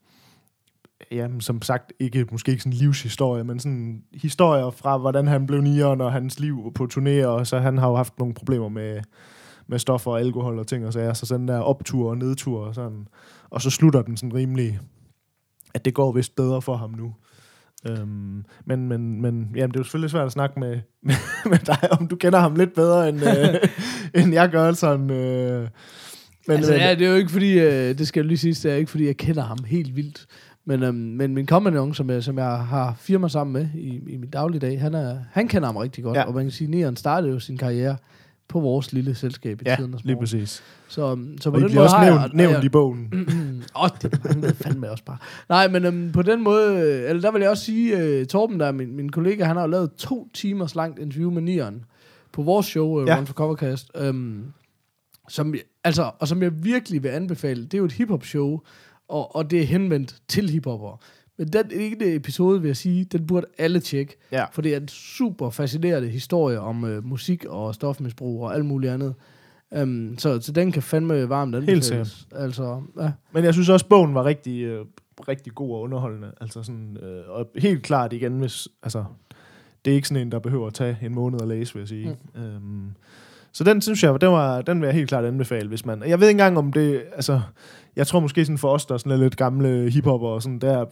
Jamen, som sagt, ikke, måske ikke sådan livshistorie, men sådan historier fra, hvordan han blev nieren og hans liv på turnéer, og så han har jo haft nogle problemer med, med stoffer og alkohol og ting og sager, så sådan der optur og nedtur og sådan. Og så slutter den sådan rimelig, at det går vist bedre for ham nu. Øhm, men, men, men jamen, det er jo selvfølgelig svært at snakke med, med, med dig, om du kender ham lidt bedre, end, øh, end jeg gør. Sådan, øh, men, altså, men, ja, det er jo ikke fordi, øh, det skal jeg lige sige, det er ikke fordi, jeg kender ham helt vildt. Men, øhm, men min kompagnon, som jeg, som jeg har firma sammen med i, i min dagligdag, han, er, han kender ham rigtig godt. Ja. Og man kan sige, at Nieren startede jo sin karriere på vores lille selskab i ja, tiden og lige præcis. Så, øhm, så på Og den måde også har nævnt, jeg, nævnt jeg, i bogen. Åh, oh, det manglede fandme også bare. Nej, men øhm, på den måde, øh, eller der vil jeg også sige, øh, Torben, der er min, min kollega, han har lavet to timers langt interview med Nieren på vores show, øh, Ja. ja. Run for Covercast, øhm, som, altså, og som jeg virkelig vil anbefale. Det er jo et hiphop show, og, og det er henvendt til hiphopper. Men den ene episode, vil jeg sige, den burde alle tjekke. Ja. For det er en super fascinerende historie om øh, musik og stofmisbrug og alt muligt andet. Um, så, så den kan fandme varmt anbefales. sikkert. Altså, ja. Men jeg synes også, bogen var rigtig, øh, rigtig god og underholdende. Altså sådan, øh, og helt klart igen, hvis, altså, det er ikke sådan en, der behøver at tage en måned at læse, vil jeg sige. Mm. Øhm, så den synes jeg, den, var, den vil jeg helt klart anbefale, hvis man... Jeg ved ikke engang, om det... Altså, jeg tror måske sådan for os, der er sådan lidt gamle hiphopper og sådan, der,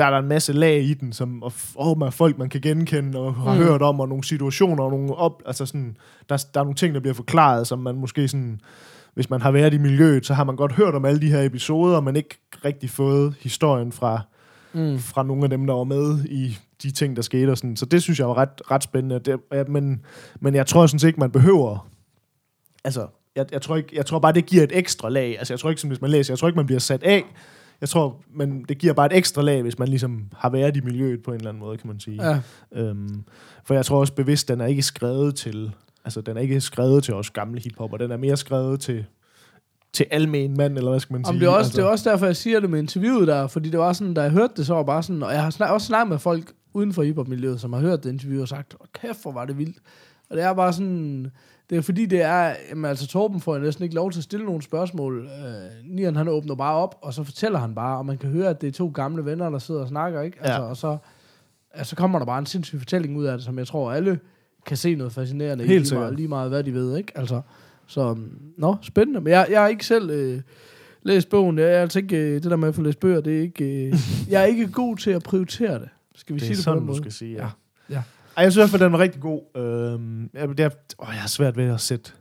der er der en masse lag i den, som og, oh, man, folk, man kan genkende og har mm. Hørt om, og nogle situationer og nogle op... Altså sådan, der, der er nogle ting, der bliver forklaret, som man måske sådan... Hvis man har været i miljøet, så har man godt hørt om alle de her episoder, men ikke rigtig fået historien fra, Mm. fra nogle af dem, der var med i de ting, der skete. Og sådan. Så det synes jeg var ret, ret spændende. Det, ja, men, men jeg tror sådan ikke, man behøver... Altså, jeg, jeg, tror ikke, jeg tror bare, det giver et ekstra lag. Altså, jeg tror ikke, som hvis man læser, jeg tror ikke, man bliver sat af. Jeg tror, men det giver bare et ekstra lag, hvis man ligesom har været i miljøet på en eller anden måde, kan man sige. Ja. Øhm, for jeg tror også bevidst, den er ikke skrevet til... Altså, den er ikke skrevet til os gamle hiphopper. Den er mere skrevet til til almen mand, eller hvad skal man sige? Om det, er også, altså, det er også derfor, jeg siger det med interviewet der, fordi det var sådan, da jeg hørte det, så var bare sådan, og jeg har snak, også snakket med folk uden for hiphop-miljøet, som har hørt det interview og sagt, "Åh, kæft, hvor var det vildt. Og det er bare sådan, det er fordi, det er, jamen altså Torben får næsten ikke lov til at stille nogle spørgsmål. Øh, Nian, han åbner bare op, og så fortæller han bare, og man kan høre, at det er to gamle venner, der sidder og snakker, ikke? Altså, Ja. og så, altså, så kommer der bare en sindssyg fortælling ud af det, som jeg tror, alle kan se noget fascinerende Helt i, lige meget, lige meget, hvad de ved, ikke? Altså, så, mm, nå, spændende. Men jeg, jeg har ikke selv øh, læst bogen. Jeg er altså ikke, øh, det der med at få læst bøger, det er ikke, øh, jeg er ikke god til at prioritere det. Skal vi det sige er det på sådan, den du måde? skal sige, ja. Ja. Ej, jeg synes i hvert fald, den var rigtig god. Øhm, jeg, det er, åh, jeg har svært ved at sætte,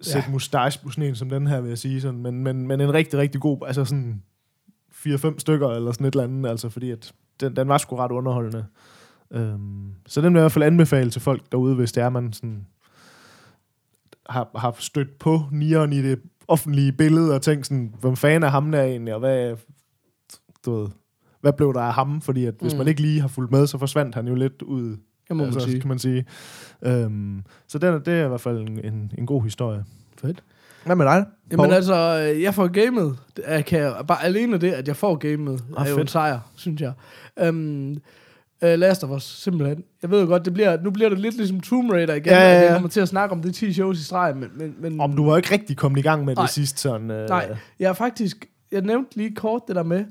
sætte Ja. mustache på sådan en som den her, vil jeg sige. Sådan. Men, men, men en rigtig, rigtig god, altså sådan 4-5 stykker eller sådan et eller andet, altså fordi at den, den var sgu ret underholdende. Øhm, så den vil jeg i hvert fald anbefale til folk derude, hvis det er, man sådan har, har stødt på nieren i det offentlige billede og tænkt sådan, hvem fanden er ham der egentlig, og hvad, du ved, hvad blev der af ham? Fordi at hvis Mm. man ikke lige har fulgt med, så forsvandt han jo lidt ud, Det må man altså, sige. kan man sige. Øhm, så er- det er i hvert fald en, en, en god historie. Fedt. Hvad med dig? Jamen Poul? altså, jeg får gamet. Jeg kan, bare alene det, at jeg får gamet, Ah, er jo en fedt. sejr, synes jeg. Um, uh, Last of Us, simpelthen. Jeg ved jo godt, det bliver, nu bliver det lidt ligesom Tomb Raider igen, Ja, ja, at jeg ja. kommer til at snakke om det 10 shows i streg, men, men, men Om du var ikke rigtig kommet i gang med Nej. det sidste sådan... Øh, Nej, jeg er faktisk, jeg nævnte lige kort det der med,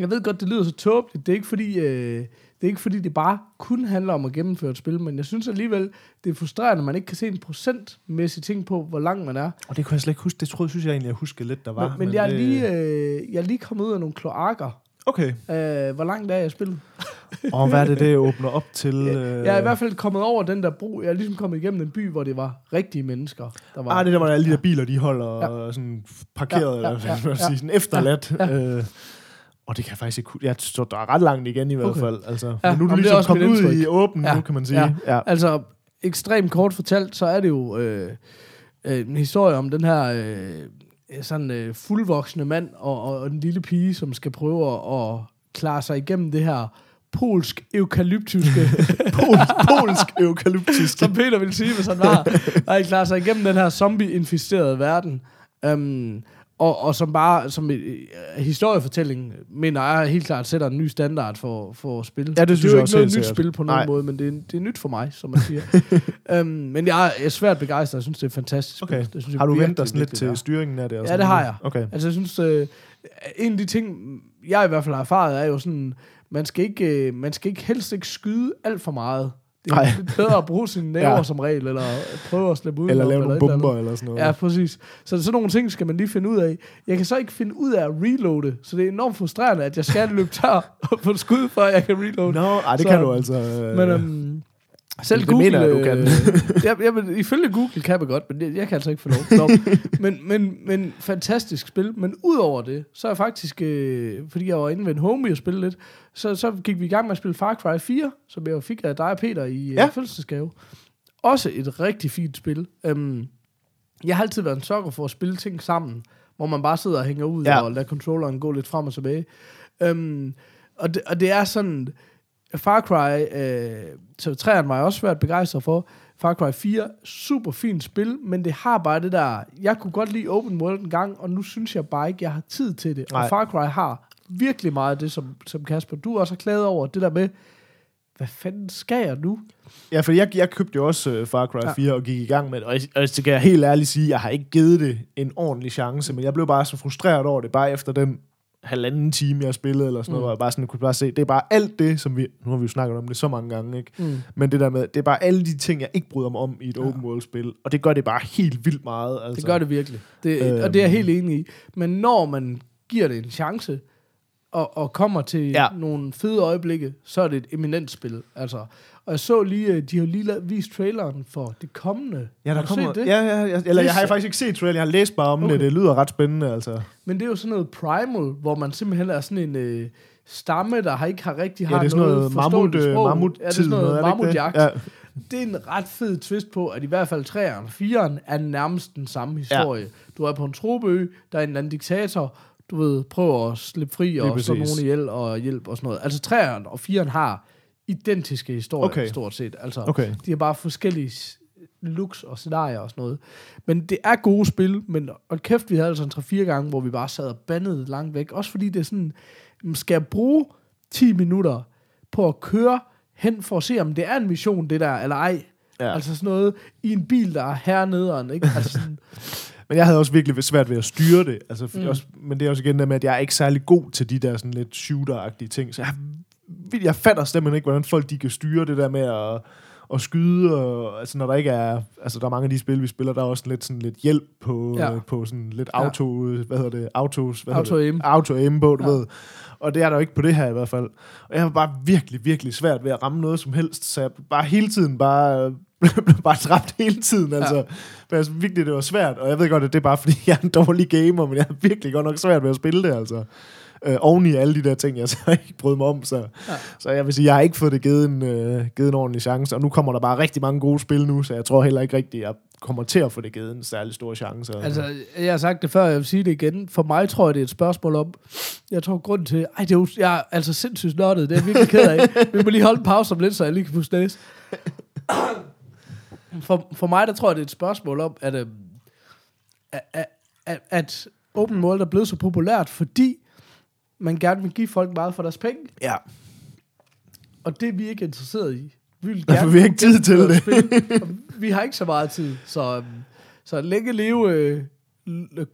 jeg ved godt, det lyder så tåbeligt, det er ikke fordi, øh, det er ikke fordi, det bare kun handler om at gennemføre et spil, men jeg synes alligevel, det er frustrerende, at man ikke kan se en procentmæssig ting på, hvor lang man er. Og det kunne jeg slet ikke huske. Det troede, synes jeg egentlig, jeg huskede lidt, der var. men, men, jeg, er lige, øh, jeg er lige kommet ud af nogle kloakker. Okay. Øh, hvor langt er jeg spillet? Og hvad er det, det åbner op til? Jeg, øh... jeg er i hvert fald kommet over den der bro. Jeg er ligesom kommet igennem en by, hvor det var rigtige mennesker. Der var, Ah, det der, hvor alle de der biler, de holder Ja. sådan parkeret, Ja, ja, eller hvad man ja. sige, sådan efterladt. Ja, Ja. Øh, Og det kan jeg faktisk ikke... Jeg tror, der er ret langt igen i hvert Okay. fald. Altså, Ja, men nu er du er ligesom også kommet ud i åben Ja, nu, kan man sige. ja. Ja. Altså, ekstremt kort fortalt, så er det jo øh, øh, en historie om den her øh, sådan øh, fuldvoksne mand og, og en lille pige, som skal prøve at, at klare sig igennem det her polsk eukalyptiske, Polsk, polsk eukalyptisk. som Peter ville sige, hvis han var. Og klare sig igennem den her zombie-inficerede verden. Um, og, og som bare, som øh, historiefortælling, mener jeg helt klart sætter en ny standard for, for spil. Ja, det synes er jo jeg ikke også noget nyt sikkert. spil på nogen Nej. måde, men det er, det er nyt for mig, som man siger. um, men jeg er svært begejstret. Jeg synes, det er fantastisk. Okay. Det synes Har du vendt dig sådan lidt til det styringen af det? Ja, det har jeg. Okay. Altså, jeg synes, øh, en af de ting, jeg i hvert fald har erfaret, er jo sådan, man skal ikke, øh, man skal ikke helst ikke skyde alt for meget. Det er Nej. bedre at bruge sine næver Ja. som regel, eller prøve at slippe ud. Eller lave nogle et eller bomber eller sådan noget. Ja, præcis. Så sådan nogle ting skal man lige finde ud af. Jeg kan så ikke finde ud af at reloade, så det er enormt frustrerende, at jeg skal løbe tør og få skud, før jeg kan reloade. Nå, ej, det Så- kan du altså. øh, Men øhm, selv det Google... mener jeg, du kan. øh, jeg, jeg, vil- ifølge Google kan jeg godt, men jeg, jeg kan altså ikke få lov. Nå, men, men, men fantastisk spil. Men udover det, så er jeg faktisk... Øh, fordi jeg var inde ved en homie og spille lidt, så, så gik vi i gang med at spille Far Cry 4, som jeg fik af dig og Peter i Ja. ja. fødselsdagsgave. Også et rigtig fint spil. Øhm, jeg har altid været en sokker for at spille ting sammen, hvor man bare sidder og hænger ud Ja. ja. og lader controlleren gå lidt frem og tilbage. Øhm, og, det, og det er sådan... Far Cry, øh, så træerne var jeg også svært begejstret for. Far Cry 4, super fint spil, men det har bare det der, jeg kunne godt lide open world en gang, og nu synes jeg bare ikke, jeg har tid til det. Nej. Og Far Cry har virkelig meget af det, som, som Kasper, du også har klaget over, det der med, hvad fanden skal jeg nu? Ja, for jeg, jeg købte jo også uh, Far Cry Ja. 4 og gik i gang med det. Og, jeg, og så kan jeg helt ærligt sige, jeg har ikke givet det en ordentlig chance, men jeg blev bare så frustreret over det, bare efter den halvanden time, jeg spillede, eller sådan noget, Mm. hvor jeg bare sådan kunne bare se, det er bare alt det, som vi, nu har vi jo snakket om det så mange gange, ikke? Mm. Men det der med, det er bare alle de ting, jeg ikke bryder mig om i et Ja. open world spil, og det gør det bare helt vildt meget. Altså. Det gør det virkelig. Det, Øhm. øhm. Og det er jeg helt enig i. Men når man giver det en chance, og, og kommer til ja. nogle fede øjeblikke, så er det et eminent spil. Altså, og jeg så lige, øh, de har lige vist traileren for det kommende. Ja, der kommer, det? Ja, ja, ja, eller jeg har faktisk ikke set trailer, jeg har læst bare om okay. Det, det lyder ret spændende, altså. Men det er jo sådan noget primal, hvor man simpelthen er sådan en øh, stamme, der har ikke har rigtig har Ja, det er sådan noget mammut, forståeligt øh, mammut ja, det er sådan noget, det ikke mammutjagt. det? Ja. det er en ret fed twist på, at i hvert fald 3'eren og 4'eren er nærmest den samme historie. Ja. Du er på en trobeø, der er en eller anden diktator, du ved, prøver at slippe fri og slå nogen ihjel og hjælp og sådan noget. Altså 3'eren og 4'eren har identiske historier, Okay. stort set. Altså, Okay. de har bare forskellige looks og scenarier og sådan noget. Men det er gode spil, men og kæft, vi havde altså en 3-4 gange, hvor vi bare sad og bandede langt væk. Også fordi det er sådan, jamen, skal jeg bruge 10 minutter på at køre hen for at se, om det er en mission, det der, eller ej. Ja. Altså sådan noget i en bil, der er hernederen, ikke? Altså sådan, Men jeg havde også virkelig svært ved at styre det. Altså, mm. Mm. også, men det er også igen det med, at jeg er ikke særlig god til de der sådan lidt shooter-agtige ting. Så jeg, jeg fatter simpelthen ikke, hvordan folk de kan styre det der med at, at skyde. Og, altså, når der ikke er... Altså, der er mange af de spil, vi spiller, der er også lidt, sådan lidt hjælp på, ja. Ja. øh, på sådan lidt Ja. auto... Hvad hedder det? Autos... Hvad hedder Auto-aim. det? Auto-aim på, du ja. Ja. ved. Og det er der jo ikke på det her i hvert fald. Og jeg har bare virkelig, virkelig svært ved at ramme noget som helst. Så jeg bare hele tiden bare... blev bare dræbt hele tiden, altså. Ja. Men altså, virkelig, det var svært. Og jeg ved godt, at det er bare, fordi jeg er en dårlig gamer, men jeg har virkelig godt nok svært ved at spille det, altså. Øh, oven i alle de der ting, jeg så ikke brød mig om. Så, ja. Så jeg vil sige, jeg har ikke fået det givet en, øh, givet en ordentlig chance. Og nu kommer der bare rigtig mange gode spil nu, så jeg tror heller ikke rigtigt, jeg kommer til at få det givet en særlig stor chance. altså, jeg har sagt det før, jeg vil sige det igen. For mig tror jeg, det er et spørgsmål om, jeg tror grund til, ej, det er jo, jeg er altså sindssygt nørdet, det er jeg virkelig ked af. Vi må lige holde en pause om lidt, så jeg lige kan puste næse. For, for mig, der tror jeg, det er et spørgsmål om, at, at, at, at, at open world er blevet så populært, fordi man gerne vil give folk meget for deres penge. ja. Og det er vi ikke interesseret i. Vi vil Ja, gerne for vi har ikke tid til det. Vi har ikke så meget tid, så, um, så længe leve øh,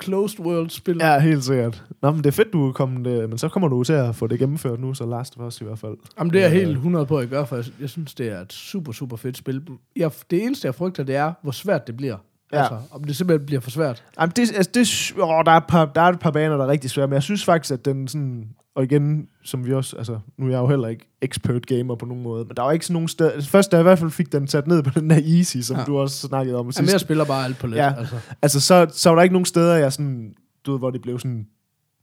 closed world spil. Ja, helt sikkert. Nå, men det er fedt, du er kommet, øh, men så kommer du til at få det gennemført nu, så Last of Us i hvert fald. Jamen, det er jeg Øh, helt 100 på at gøre, for jeg, jeg synes, det er et super, super fedt spil. Jeg, det eneste, jeg frygter, det er, hvor svært det bliver. Ja. Altså, om det simpelthen bliver for svært. Jamen, det, altså, det, åh, der, er et par, der er et par baner, der er rigtig svære, men jeg synes faktisk, at den sådan... Og igen, som vi også... Altså, nu er jeg jo heller ikke expert gamer på nogen måde, men der var ikke sådan nogen steder... Altså, først, da jeg i hvert fald fik den sat ned på den der easy, som ja. Du også snakkede om Jamen, sidst. jeg spiller bare alt på let. Ja. Altså. Altså, så, så var der ikke nogen steder, jeg sådan... Du ved, hvor det blev sådan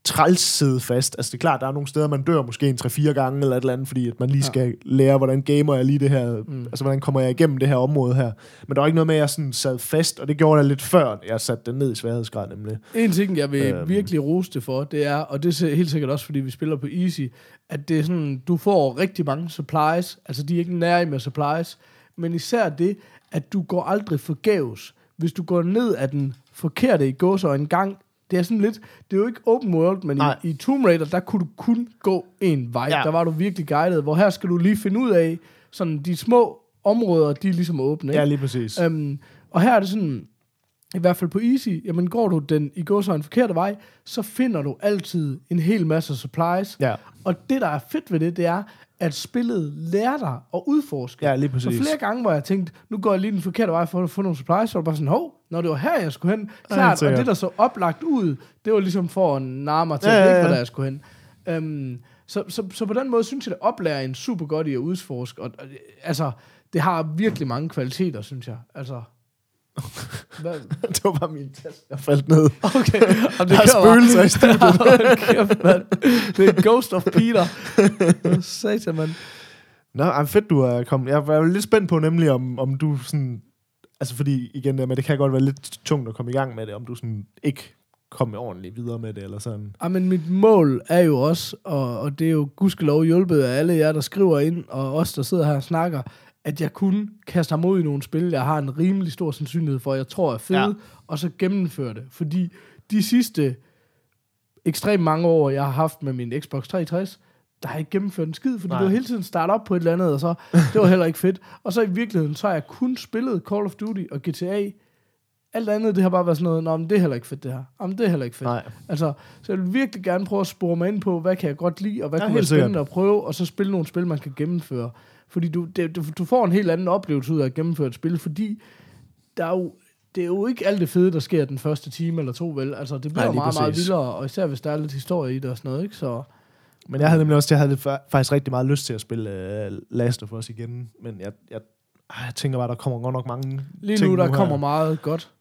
træls sidde fast. Altså det er klart, der er nogle steder, man dør måske en 3-4 gange eller et eller andet, fordi at man lige skal ja. lære, hvordan gamer jeg lige det her, mm. altså hvordan kommer jeg igennem det her område her. Men der var ikke noget med, at jeg sådan sad fast, og det gjorde jeg lidt før, jeg satte den ned i sværhedsgrad nemlig. En ting, jeg vil øhm. virkelig rose det for, det er, og det er helt sikkert også, fordi vi spiller på Easy, at det er sådan, du får rigtig mange supplies, altså de er ikke nær med supplies, men især det, at du går aldrig forgæves. Hvis du går ned af den forkerte i gåsøj en gang, det er sådan lidt, det er jo ikke open world, men i, i Tomb Raider, der kunne du kun gå en vej. Ja. Der var du virkelig guidet, hvor her skal du lige finde ud af, sådan de små områder, de er ligesom åbne. Ikke? Ja, lige præcis. Øhm, og her er det sådan, i hvert fald på Easy, jamen går du den i går så en forkerte vej, så finder du altid en hel masse supplies. Ja. Og det, der er fedt ved det, det er, at spillet lærer dig at udforske. Ja, lige præcis. Så flere gange, hvor jeg tænkte, nu går jeg lige den forkerte vej for at få nogle supplies, så var bare sådan, hov, når det var her, jeg skulle hen. Klart, og det, der så oplagt ud, det var ligesom for at narre mig til, ja, at det ikke der, jeg skulle hen. Um, så, så, så på den måde synes jeg, det oplærer en super godt i at udforske. Og, og, altså, det har virkelig mange kvaliteter, synes jeg. Altså, hvad? det var bare min taske, der faldt ned. Okay. Og det der er spøgelser i studiet. Det er Ghost of Peter. Satan, mand. Nå, er fedt, du er kommet. Jeg var lidt spændt på nemlig, om, om du sådan... Altså fordi, igen, men det kan godt være lidt tungt at komme i gang med det, om du sådan ikke komme ordentligt videre med det, eller sådan. Ja, men mit mål er jo også, og, og det er jo gudskelov hjulpet af alle jer, der skriver ind, og os, der sidder her og snakker, at jeg kun kaster mig ud i nogle spil, jeg har en rimelig stor sandsynlighed for, jeg tror er fede, ja. og så gennemføre det. Fordi de sidste ekstremt mange år, jeg har haft med min Xbox 360, der har jeg ikke gennemført en skid, fordi Nej. det var hele tiden starte op på et eller andet, og så, det var heller ikke fedt. Og så i virkeligheden, så har jeg kun spillet Call of Duty og GTA. Alt andet, det har bare været sådan noget, Nå, men det er heller ikke fedt det her. Jamen, det er heller ikke fedt. Nej. Altså, så jeg vil virkelig gerne prøve at spore mig ind på, hvad kan jeg godt lide, og hvad ja, kunne være spændende at prøve, og så spille nogle spil, man kan gennemføre. Fordi du, det, du, får en helt anden oplevelse ud af at gennemføre et spil, fordi der er jo, det er jo ikke alt det fede, der sker den første time eller to, vel? Altså, det bliver Nej, meget, præcis. meget vildere, og især hvis der er lidt historie i det og sådan noget, ikke? Så, men jeg havde nemlig også, jeg havde faktisk rigtig meget lyst til at spille uh, Last of Us igen, men jeg, jeg, jeg tænker bare, der kommer godt nok mange Lige ting nu, der nu kommer meget godt.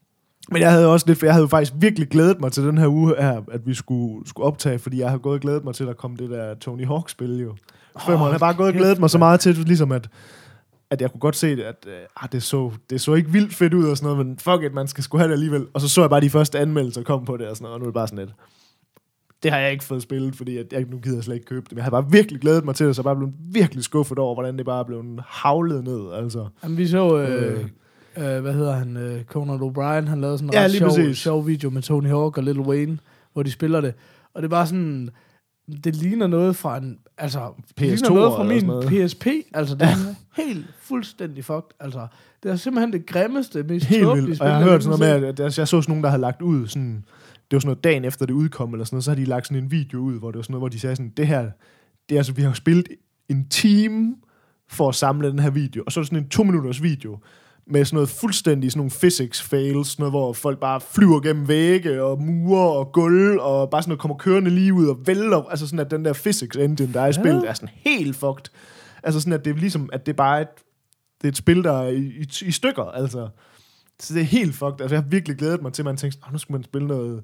Men jeg havde også lidt, for jeg havde faktisk virkelig glædet mig til den her uge her, at vi skulle, skulle optage, fordi jeg har gået og glædet mig til, at der kom det der Tony Hawk-spil jo. Oh, jeg har bare gået og glædet mig så meget til, ligesom at, at jeg kunne godt se at uh, det, så, det så ikke vildt fedt ud og sådan noget, men fuck it, man skal sgu have det alligevel. Og så så jeg bare de første anmeldelser komme på det og sådan noget, og nu er det bare sådan lidt. Det har jeg ikke fået spillet, fordi jeg, jeg nu gider jeg slet ikke købe det. Men jeg har bare virkelig glædet mig til det, så jeg bare blevet virkelig skuffet over, hvordan det bare blev havlet ned. Altså. Jamen, vi så, øh, øh, øh, hvad hedder han, øh, Conan O'Brien, han lavede sådan en ja, sjov, sjov video med Tony Hawk og Little Wayne, hvor de spiller det. Og det er bare sådan, det ligner noget fra en, altså, PS2 ligner noget fra min noget. PSP, altså det er helt fuldstændig fucked, altså. Det er simpelthen det grimmeste, mest helt vildt. spil. Og jeg har hørt sådan noget med, at jeg så sådan nogen, der havde lagt ud sådan, det var sådan noget dagen efter det udkom, eller sådan noget, så har de lagt sådan en video ud, hvor det var sådan noget, hvor de sagde sådan, det her, det er altså, vi har spillet en time for at samle den her video, og så er det sådan en to minutters video, med sådan noget fuldstændig sådan nogle physics fails, sådan noget, hvor folk bare flyver gennem vægge og mure og gulv, og bare sådan noget kommer kørende lige ud og vælter, altså sådan at den der physics engine, der er i ja. spillet, er sådan helt fucked. Altså sådan, at det er ligesom, at det er bare et, det er et spil, der er i, i, i stykker, altså. Så det er helt fucked. Altså, jeg har virkelig glædet mig til, at man tænkte, nu skal man spille noget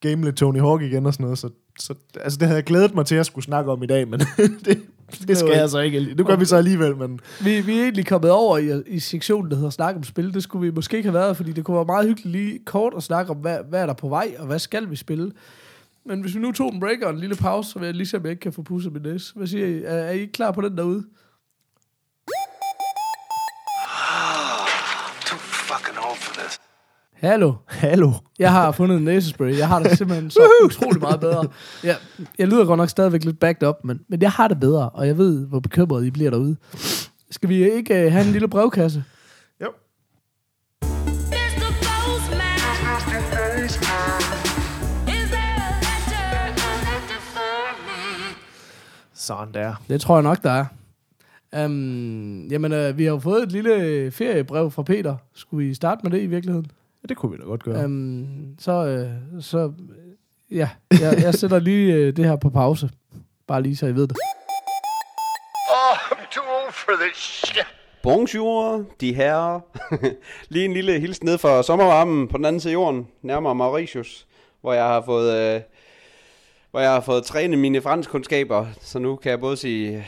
game lidt Tony Hawk igen og sådan noget. Så, så altså, det havde jeg glædet mig til, at jeg skulle snakke om i dag, men det, det skal jeg så ikke. Det gør vi så alligevel, men... Vi, vi er egentlig kommet over i, i sektionen, der hedder Snak om spil. Det skulle vi måske ikke have været, fordi det kunne være meget hyggeligt lige kort at snakke om, hvad, hvad er der på vej, og hvad skal vi spille. Men hvis vi nu tog en break og en lille pause, så vil jeg lige se, om jeg ikke kan få pusset min næse. Hvad siger I? Er, er I klar på den derude? Hallo. Hallo. Jeg har fundet en næsespray. Jeg har det simpelthen så utrolig meget bedre. Jeg, jeg lyder godt nok stadigvæk lidt backed up, men, men jeg har det bedre, og jeg ved, hvor bekymret I bliver derude. Skal vi ikke uh, have en lille brevkasse? Jo. Sådan der. Det tror jeg nok, der er. Um, jamen, uh, vi har jo fået et lille feriebrev fra Peter. Skulle vi starte med det i virkeligheden? Ja, det kunne vi da godt gøre. Um, så, øh, så ja, jeg, jeg sætter lige øh, det her på pause. Bare lige så I ved det. Oh, I'm too old for this shit. Bonjour, de her. lige en lille hilsen ned fra sommervarmen på den anden side af jorden, nærmere Mauritius, hvor jeg har fået øh, hvor jeg har fået trænet mine franskkundskaber, så nu kan jeg både sige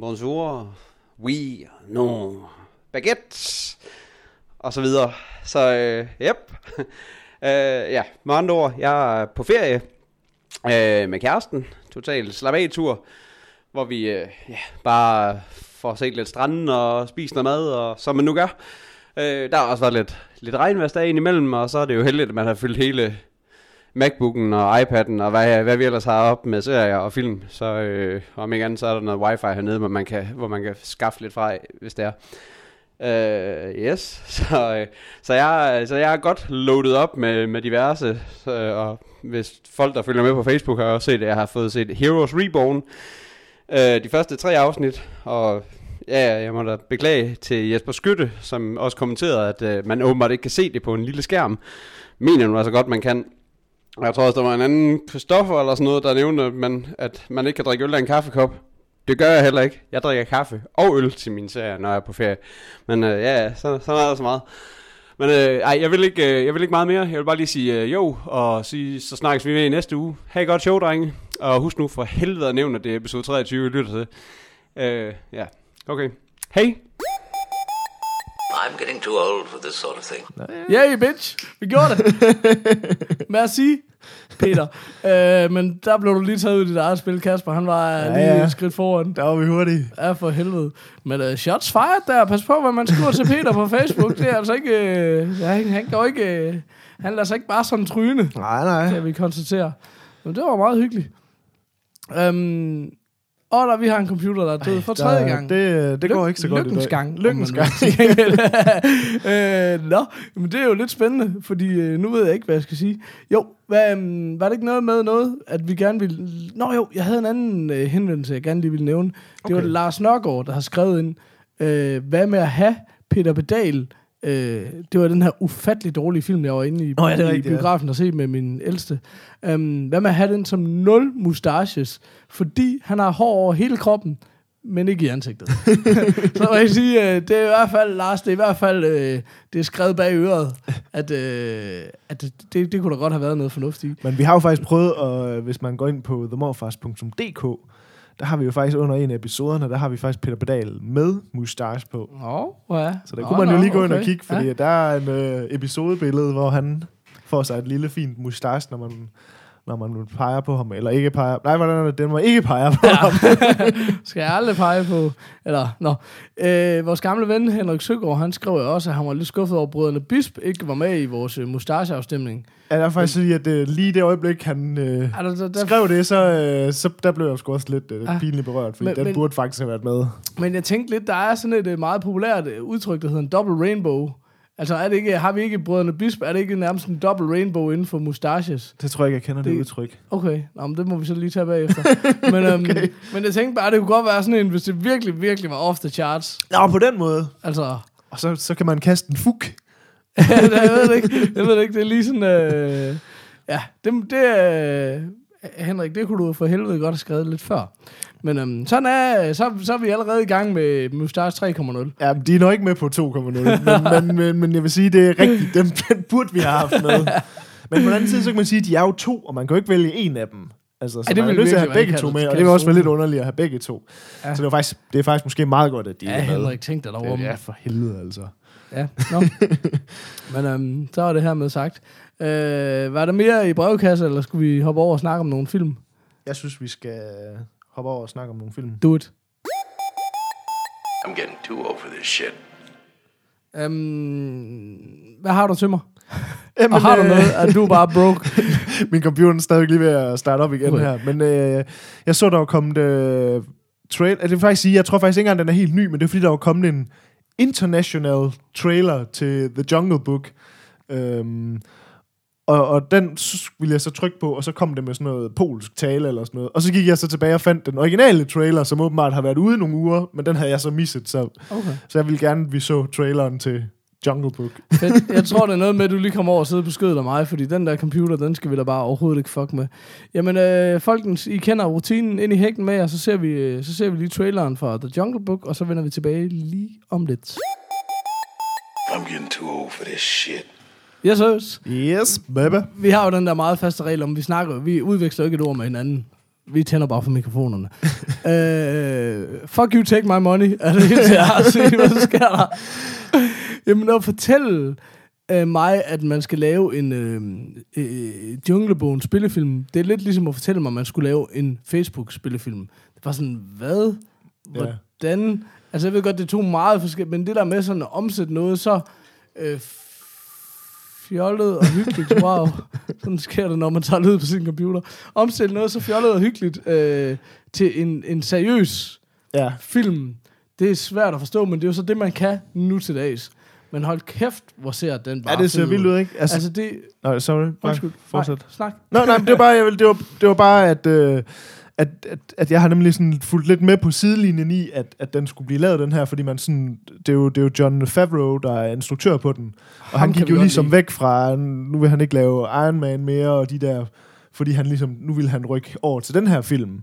bonjour, oui, non, baguette, og så videre. Så, øh, yep. øh, ja, med andre ord, jeg er på ferie øh, med kæresten, total slap af tur, hvor vi øh, ja, bare får set lidt stranden og spist noget mad, og som man nu gør. Øh, der har også været lidt, lidt regnværsdag imellem, og så er det jo heldigt, at man har fyldt hele Macbooken og iPad'en og hvad, hvad vi ellers har op med serier og film. Så øh, om ikke andet, så er der noget wifi hernede, hvor man kan, hvor man kan skaffe lidt fra, hvis det er. Øh, yes, så, øh, så, jeg, så jeg er godt loaded op med, med diverse, så, og hvis folk, der følger med på Facebook, har også set, at jeg har fået set Heroes Reborn, øh, de første tre afsnit, og ja, jeg må da beklage til Jesper Skytte, som også kommenterede, at øh, man åbenbart ikke kan se det på en lille skærm. Mener nu altså godt, man kan. Og Jeg tror også, der var en anden Christoffer eller sådan noget, der nævnte, at man, at man ikke kan drikke øl af en kaffekop. Det gør jeg heller ikke. Jeg drikker kaffe og øl til min serie, når jeg er på ferie. Men øh, ja, så, så er der så meget. Men øh, ej, jeg vil, ikke, øh, jeg vil ikke meget mere. Jeg vil bare lige sige øh, jo, og sige, så snakkes vi med i næste uge. Ha' et godt show, drenge. Og husk nu for helvede at nævne, at det er episode 23, vi lytter til. Øh, ja, okay. Hej! I'm getting too old for this sort of thing. Yay, bitch! Vi gjorde det. Merci, Peter. Øh, men der blev du lige taget ud i dit eget spil, Kasper. Han var ja, lige ja. et skridt foran. Der var vi hurtige. Ja, for helvede. Men uh, shots fired der. Pas på, hvad man skriver til Peter på Facebook. Det er altså ikke... Uh, ja, han, han går ikke... Uh, han lader sig ikke bare sådan tryne, Nej, nej. kan vi konstatere. Men det var meget hyggeligt. Um, og der vi har en computer, der er død for tredje Der- gang. Det, det går ikke så godt lykkens i dag. gang. Lykkens gang. øh, nå, men det er jo lidt spændende, fordi øh, nu ved jeg ikke, hvad jeg skal sige. Jo, hvad, um, var det ikke noget med noget, at vi gerne ville... Nå jo, jeg havde en anden øh, henvendelse, jeg gerne lige ville nævne. Det var Okay. Lars Nørgaard, der har skrevet ind, øh, hvad med at have Peter Pedal... Øh, det var den her ufattelig dårlige film, jeg var inde i, Nå ja, det i rigtigt, ja. biografen og se med min ældste. Um, hvad med at have den som nul mustaches? Fordi han har hår over hele kroppen, men ikke i ansigtet. så må jeg sige, øh, det er i hvert fald, Lars, det er i hvert fald, øh, det er skrevet bag øret, at, øh, at det, det, det kunne da godt have været noget fornuftigt. Men vi har jo faktisk prøvet, at, hvis man går ind på themorfars.dk, der har vi jo faktisk under en af episoderne, der har vi faktisk Peter Pedal med mustache på. Nå, ja. Så der kunne man jo lige gå ind og okay. kigge, fordi ja. der er en øh, episodebillede, hvor han får sig et lille fint mustache, når man, når man nu peger på ham, eller ikke peger. Nej, hvordan er det? Den må ikke peger på ja. ham. Skal jeg aldrig pege på... Eller, nå. Øh, vores gamle ven Henrik Søgaard, han skrev jo også, at han var lidt skuffet over, at brødrene Bisp ikke var med i vores øh, mustacheafstemning. Ja, der er faktisk sige, at øh, lige det øjeblik, han øh, Er der, der, der, skrev det, så, øh, så der blev jeg sgu også lidt øh, Ja. pinligt berørt, fordi Men- men, den men- burde faktisk have været med. Men jeg tænkte lidt, der er sådan et øh, meget populært øh, udtryk, der hedder en double rainbow. Altså, er det ikke, har vi ikke Brødrene Bisp, er det ikke nærmest en double rainbow inden for mustaches? Det tror jeg ikke, jeg kender det, Det- udtryk. Okay, Nå, men det må vi så lige tage bagefter. men, øhm, okay. men jeg tænkte bare, det kunne godt være sådan en, hvis det virkelig, virkelig var off the charts. Nå, på den måde. Altså, Og så, så kan man kaste en fuk. jeg ved det ikke. Jeg ved det ikke, det er lige sådan... Øh, ja, det, det øh, Henrik, det kunne du for helvede godt have skrevet lidt før. Men øhm, sådan er, så, så er vi allerede i gang med Mustache 3.0. Ja, de er nok ikke med på 2,0. men, men, men, men jeg vil sige, det er rigtigt. Den, den burde vi have haft med. Men på den anden side, så kan man sige, at de er jo to, og man kan jo ikke vælge en af dem. Altså, så det ja, man er nødt til at have begge to med, og det vil også være lidt underligt at have begge to. Ja. Så det, var faktisk, det er faktisk måske meget godt, at de Ja, er med. Henrik, tænk dig dog om. Ja, for helvede altså. Ja, no. Men øhm, så var det her med sagt. Øh, var der mere i brevkasse, eller skulle vi hoppe over og snakke om nogle film? Jeg synes, vi skal hoppe over og snakke om nogle film. Do it. I'm getting too old for this shit. Øhm, hvad har du til mig? Jamen, Og har du øh, noget, at du er bare broke? Min computer er stadig lige ved at starte op igen Okay. her. Men øh, jeg så, der var kommet... Øh, trail, altså, det vil faktisk sige, jeg tror faktisk ikke engang, den er helt ny, men det er fordi, der var kommet en international trailer til The Jungle Book. Øhm, og, og den ville jeg så trykke på, og så kom det med sådan noget polsk tale eller sådan noget. Og så gik jeg så tilbage og fandt den originale trailer, som åbenbart har været ude i nogle uger, men den havde jeg så misset, så, Okay. så jeg ville gerne, at vi så traileren til Jungle Book. Fedt. Jeg tror, det er noget med, at du lige kommer over og sidder på skødet af mig, fordi den der computer, den skal vi da bare overhovedet ikke fuck med. Jamen, øh, folkens, I kender rutinen ind i hækken med, og så ser, vi, øh, så ser vi lige traileren fra The Jungle Book, og så vender vi tilbage lige om lidt. I'm getting too old for this shit. Yes, yes. Yes, baby. Vi har jo den der meget faste regel om, vi snakker, vi udveksler ikke et ord med hinanden. Vi tænder bare for mikrofonerne. uh, fuck you, take my money. Er det helt til at sige, hvad sker der? Jamen, at fortælle uh, mig, at man skal lave en uh, uh, Junglebogen spillefilm, det er lidt ligesom at fortælle mig, at man skulle lave en Facebook-spillefilm. Det var sådan, hvad? Ja. Hvordan? Altså, jeg ved godt, det er to meget forskellige, men det der med sådan at omsætte noget så øh, fjollet og hyggeligt, wow, sådan sker det, når man tager lyd på sin computer. Omsætte noget så fjollet og hyggeligt øh, til en, en seriøs Ja. film, det er svært at forstå, men det er jo så det, man kan nu til dags. Men hold kæft, hvor ser den bare Ja, det ser vildt ud, ikke? Altså, Altså, det... nej, sorry. Undskyld. Fortsæt. Nej, snak. Nå, nej, det var bare, jeg, vil- det var, det var bare at, øh, at, at, at jeg har nemlig sådan fulgt lidt med på sidelinjen i, at, at den skulle blive lavet, den her, fordi man sådan, det er jo, det er jo John Favreau, der er instruktør på den. Og Ham han gik jo ligesom lide. væk fra, nu vil han ikke lave Iron Man mere, og de der, fordi han ligesom, nu vil han rykke over til den her film.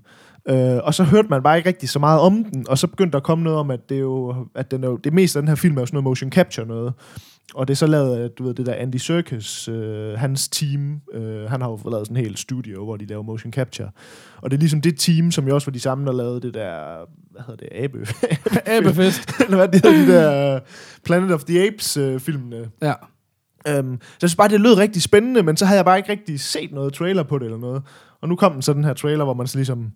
Øh, og så hørte man bare ikke rigtig så meget om den, og så begyndte der at komme noget om, at det er jo, at den er jo, det meste af den her film er jo sådan noget motion capture noget. Og det er så lavet af, du ved, det der Andy Serkis, øh, hans team, øh, han har jo lavet sådan en hel studio, hvor de laver motion capture. Og det er ligesom det team, som jo også var de samme, der lavede det der, hvad hedder det, Abe? Abefest. Eller hvad det hedder, de der øh, Planet of the Apes øh. Ja. Um, så jeg synes bare, det lød rigtig spændende, men så havde jeg bare ikke rigtig set noget trailer på det eller noget. Og nu kom den så den her trailer, hvor man så ligesom...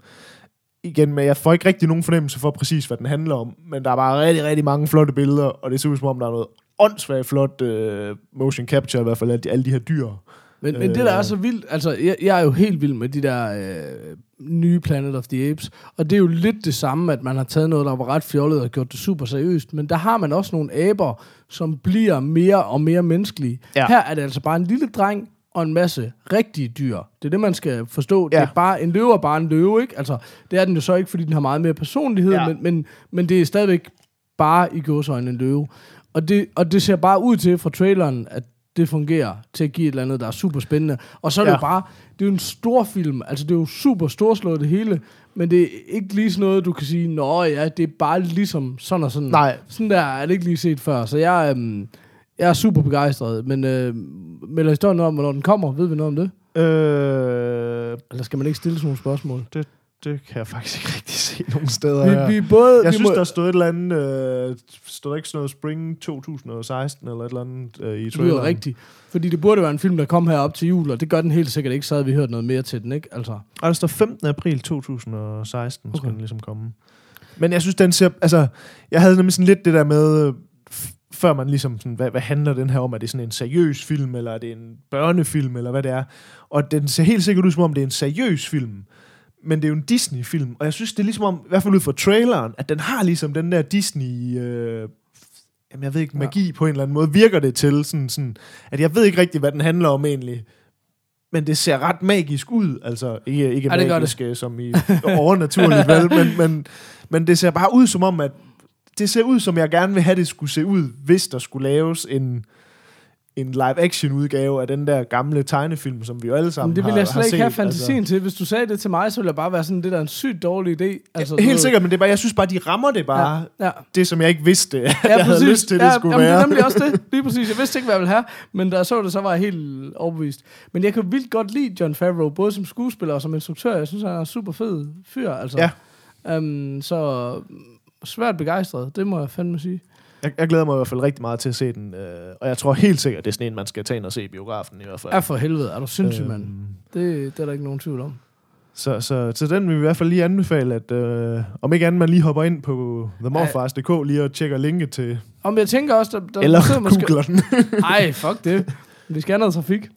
Igen, men jeg får ikke rigtig nogen fornemmelse for præcis, hvad den handler om. Men der er bare rigtig, rigtig mange flotte billeder, og det ser ud som om, der er noget åndssvagt flot uh, motion capture, i hvert fald alle de, alle de her dyr. Men, men det, der er Øh. så vildt, altså, jeg, jeg er jo helt vild med de der øh, nye Planet of the Apes, og det er jo lidt det samme, at man har taget noget, der var ret fjollet og gjort det super seriøst, men der har man også nogle aber, som bliver mere og mere menneskelige. Ja. Her er det altså bare en lille dreng og en masse rigtige dyr. Det er det, man skal forstå. Ja. Det er bare, en løve er bare en løve, ikke? Altså, det er den jo så ikke, fordi den har meget mere personlighed, ja. Ja. men, men, men det er stadigvæk bare i gåsøjne en løve. Og det, og det ser bare ud til fra traileren, at det fungerer til at give et eller andet, der er super spændende. Og så er det Ja. jo bare, det er jo en stor film, altså det er jo super storslået det hele, men det er ikke lige sådan noget, du kan sige, nå ja, det er bare ligesom sådan og sådan. Nej. Sådan der er det ikke lige set før, så jeg, øhm, jeg er super begejstret, men øh, melder historien om, hvornår den kommer, ved vi noget om det? Øh, Eller skal man ikke stille sådan nogle spørgsmål? det, det kan jeg faktisk ikke rigtig se nogen steder. Vi, vi både, Jeg vi synes, må, der stod et eller andet... Øh, stod der ikke sådan noget Spring 2016 eller et eller andet øh, i det traileren? lyder rigtigt. Fordi det burde være en film, der kom her op til jul, og det gør den helt sikkert ikke, så havde vi hørt noget mere til den, ikke? Altså, Og der står 15. april 2016, okay. skal den ligesom komme. Men jeg synes, den ser... Altså, jeg havde nemlig sådan lidt det der med... øh, Før man ligesom sådan, hvad, hvad handler den her om? Er det sådan en seriøs film, eller er det en børnefilm, eller hvad det er? Og den ser helt sikkert ud, som om det er en seriøs film. Men det er jo en Disney-film, og jeg synes, det er ligesom om, i hvert fald ud fra traileren, at den har ligesom den der Disney... Øh, jamen, jeg ved ikke, magi ja. på en eller anden måde, virker det til, sådan, sådan, at jeg ved ikke rigtig, hvad den handler om egentlig. Men det ser ret magisk ud, altså ikke, ikke Ja, det magisk det. som i overnaturligt, vel, men, men, men det ser bare ud som om, at det ser ud som jeg gerne vil have, det skulle se ud, hvis der skulle laves en, en live-action udgave af den der gamle tegnefilm, som vi jo alle sammen men det har, ville jeg slet ikke set, have fantasien til. Hvis du sagde det til mig, så ville jeg bare være sådan, det der er en sygt dårlig idé. Altså, Altså, du helt sikkert, men det er bare, jeg synes bare, de rammer det bare, Ja, ja. det som jeg ikke vidste, Ja, jeg havde lyst til, det ja, skulle jamen, være. det er nemlig også det. Lige præcis. Jeg vidste ikke, hvad jeg ville have, men da jeg så det, så var jeg helt overbevist. Men jeg kan vildt godt lide John Favreau, både som skuespiller og som instruktør. Jeg synes, han er en super fed fyr, altså. Ja. Um, så svært begejstret, det må jeg fandme sige. Jeg, jeg glæder mig i hvert fald rigtig meget til at se den, øh, og jeg tror helt sikkert, det er sådan en, man skal tage ind og se i biografen i hvert fald. Ja, for helvede, er du sindssyg, Øhm, mand. Det, det er der ikke nogen tvivl om. Så, så, så den vil vi i hvert fald lige anbefale, at øh, om ikke andet, man lige hopper ind på themorfars.dk lige og tjekker linket til, Om jeg tænker også, der, der eller sidder måske... googler den. Ej, fuck det. Vi skal have noget trafik.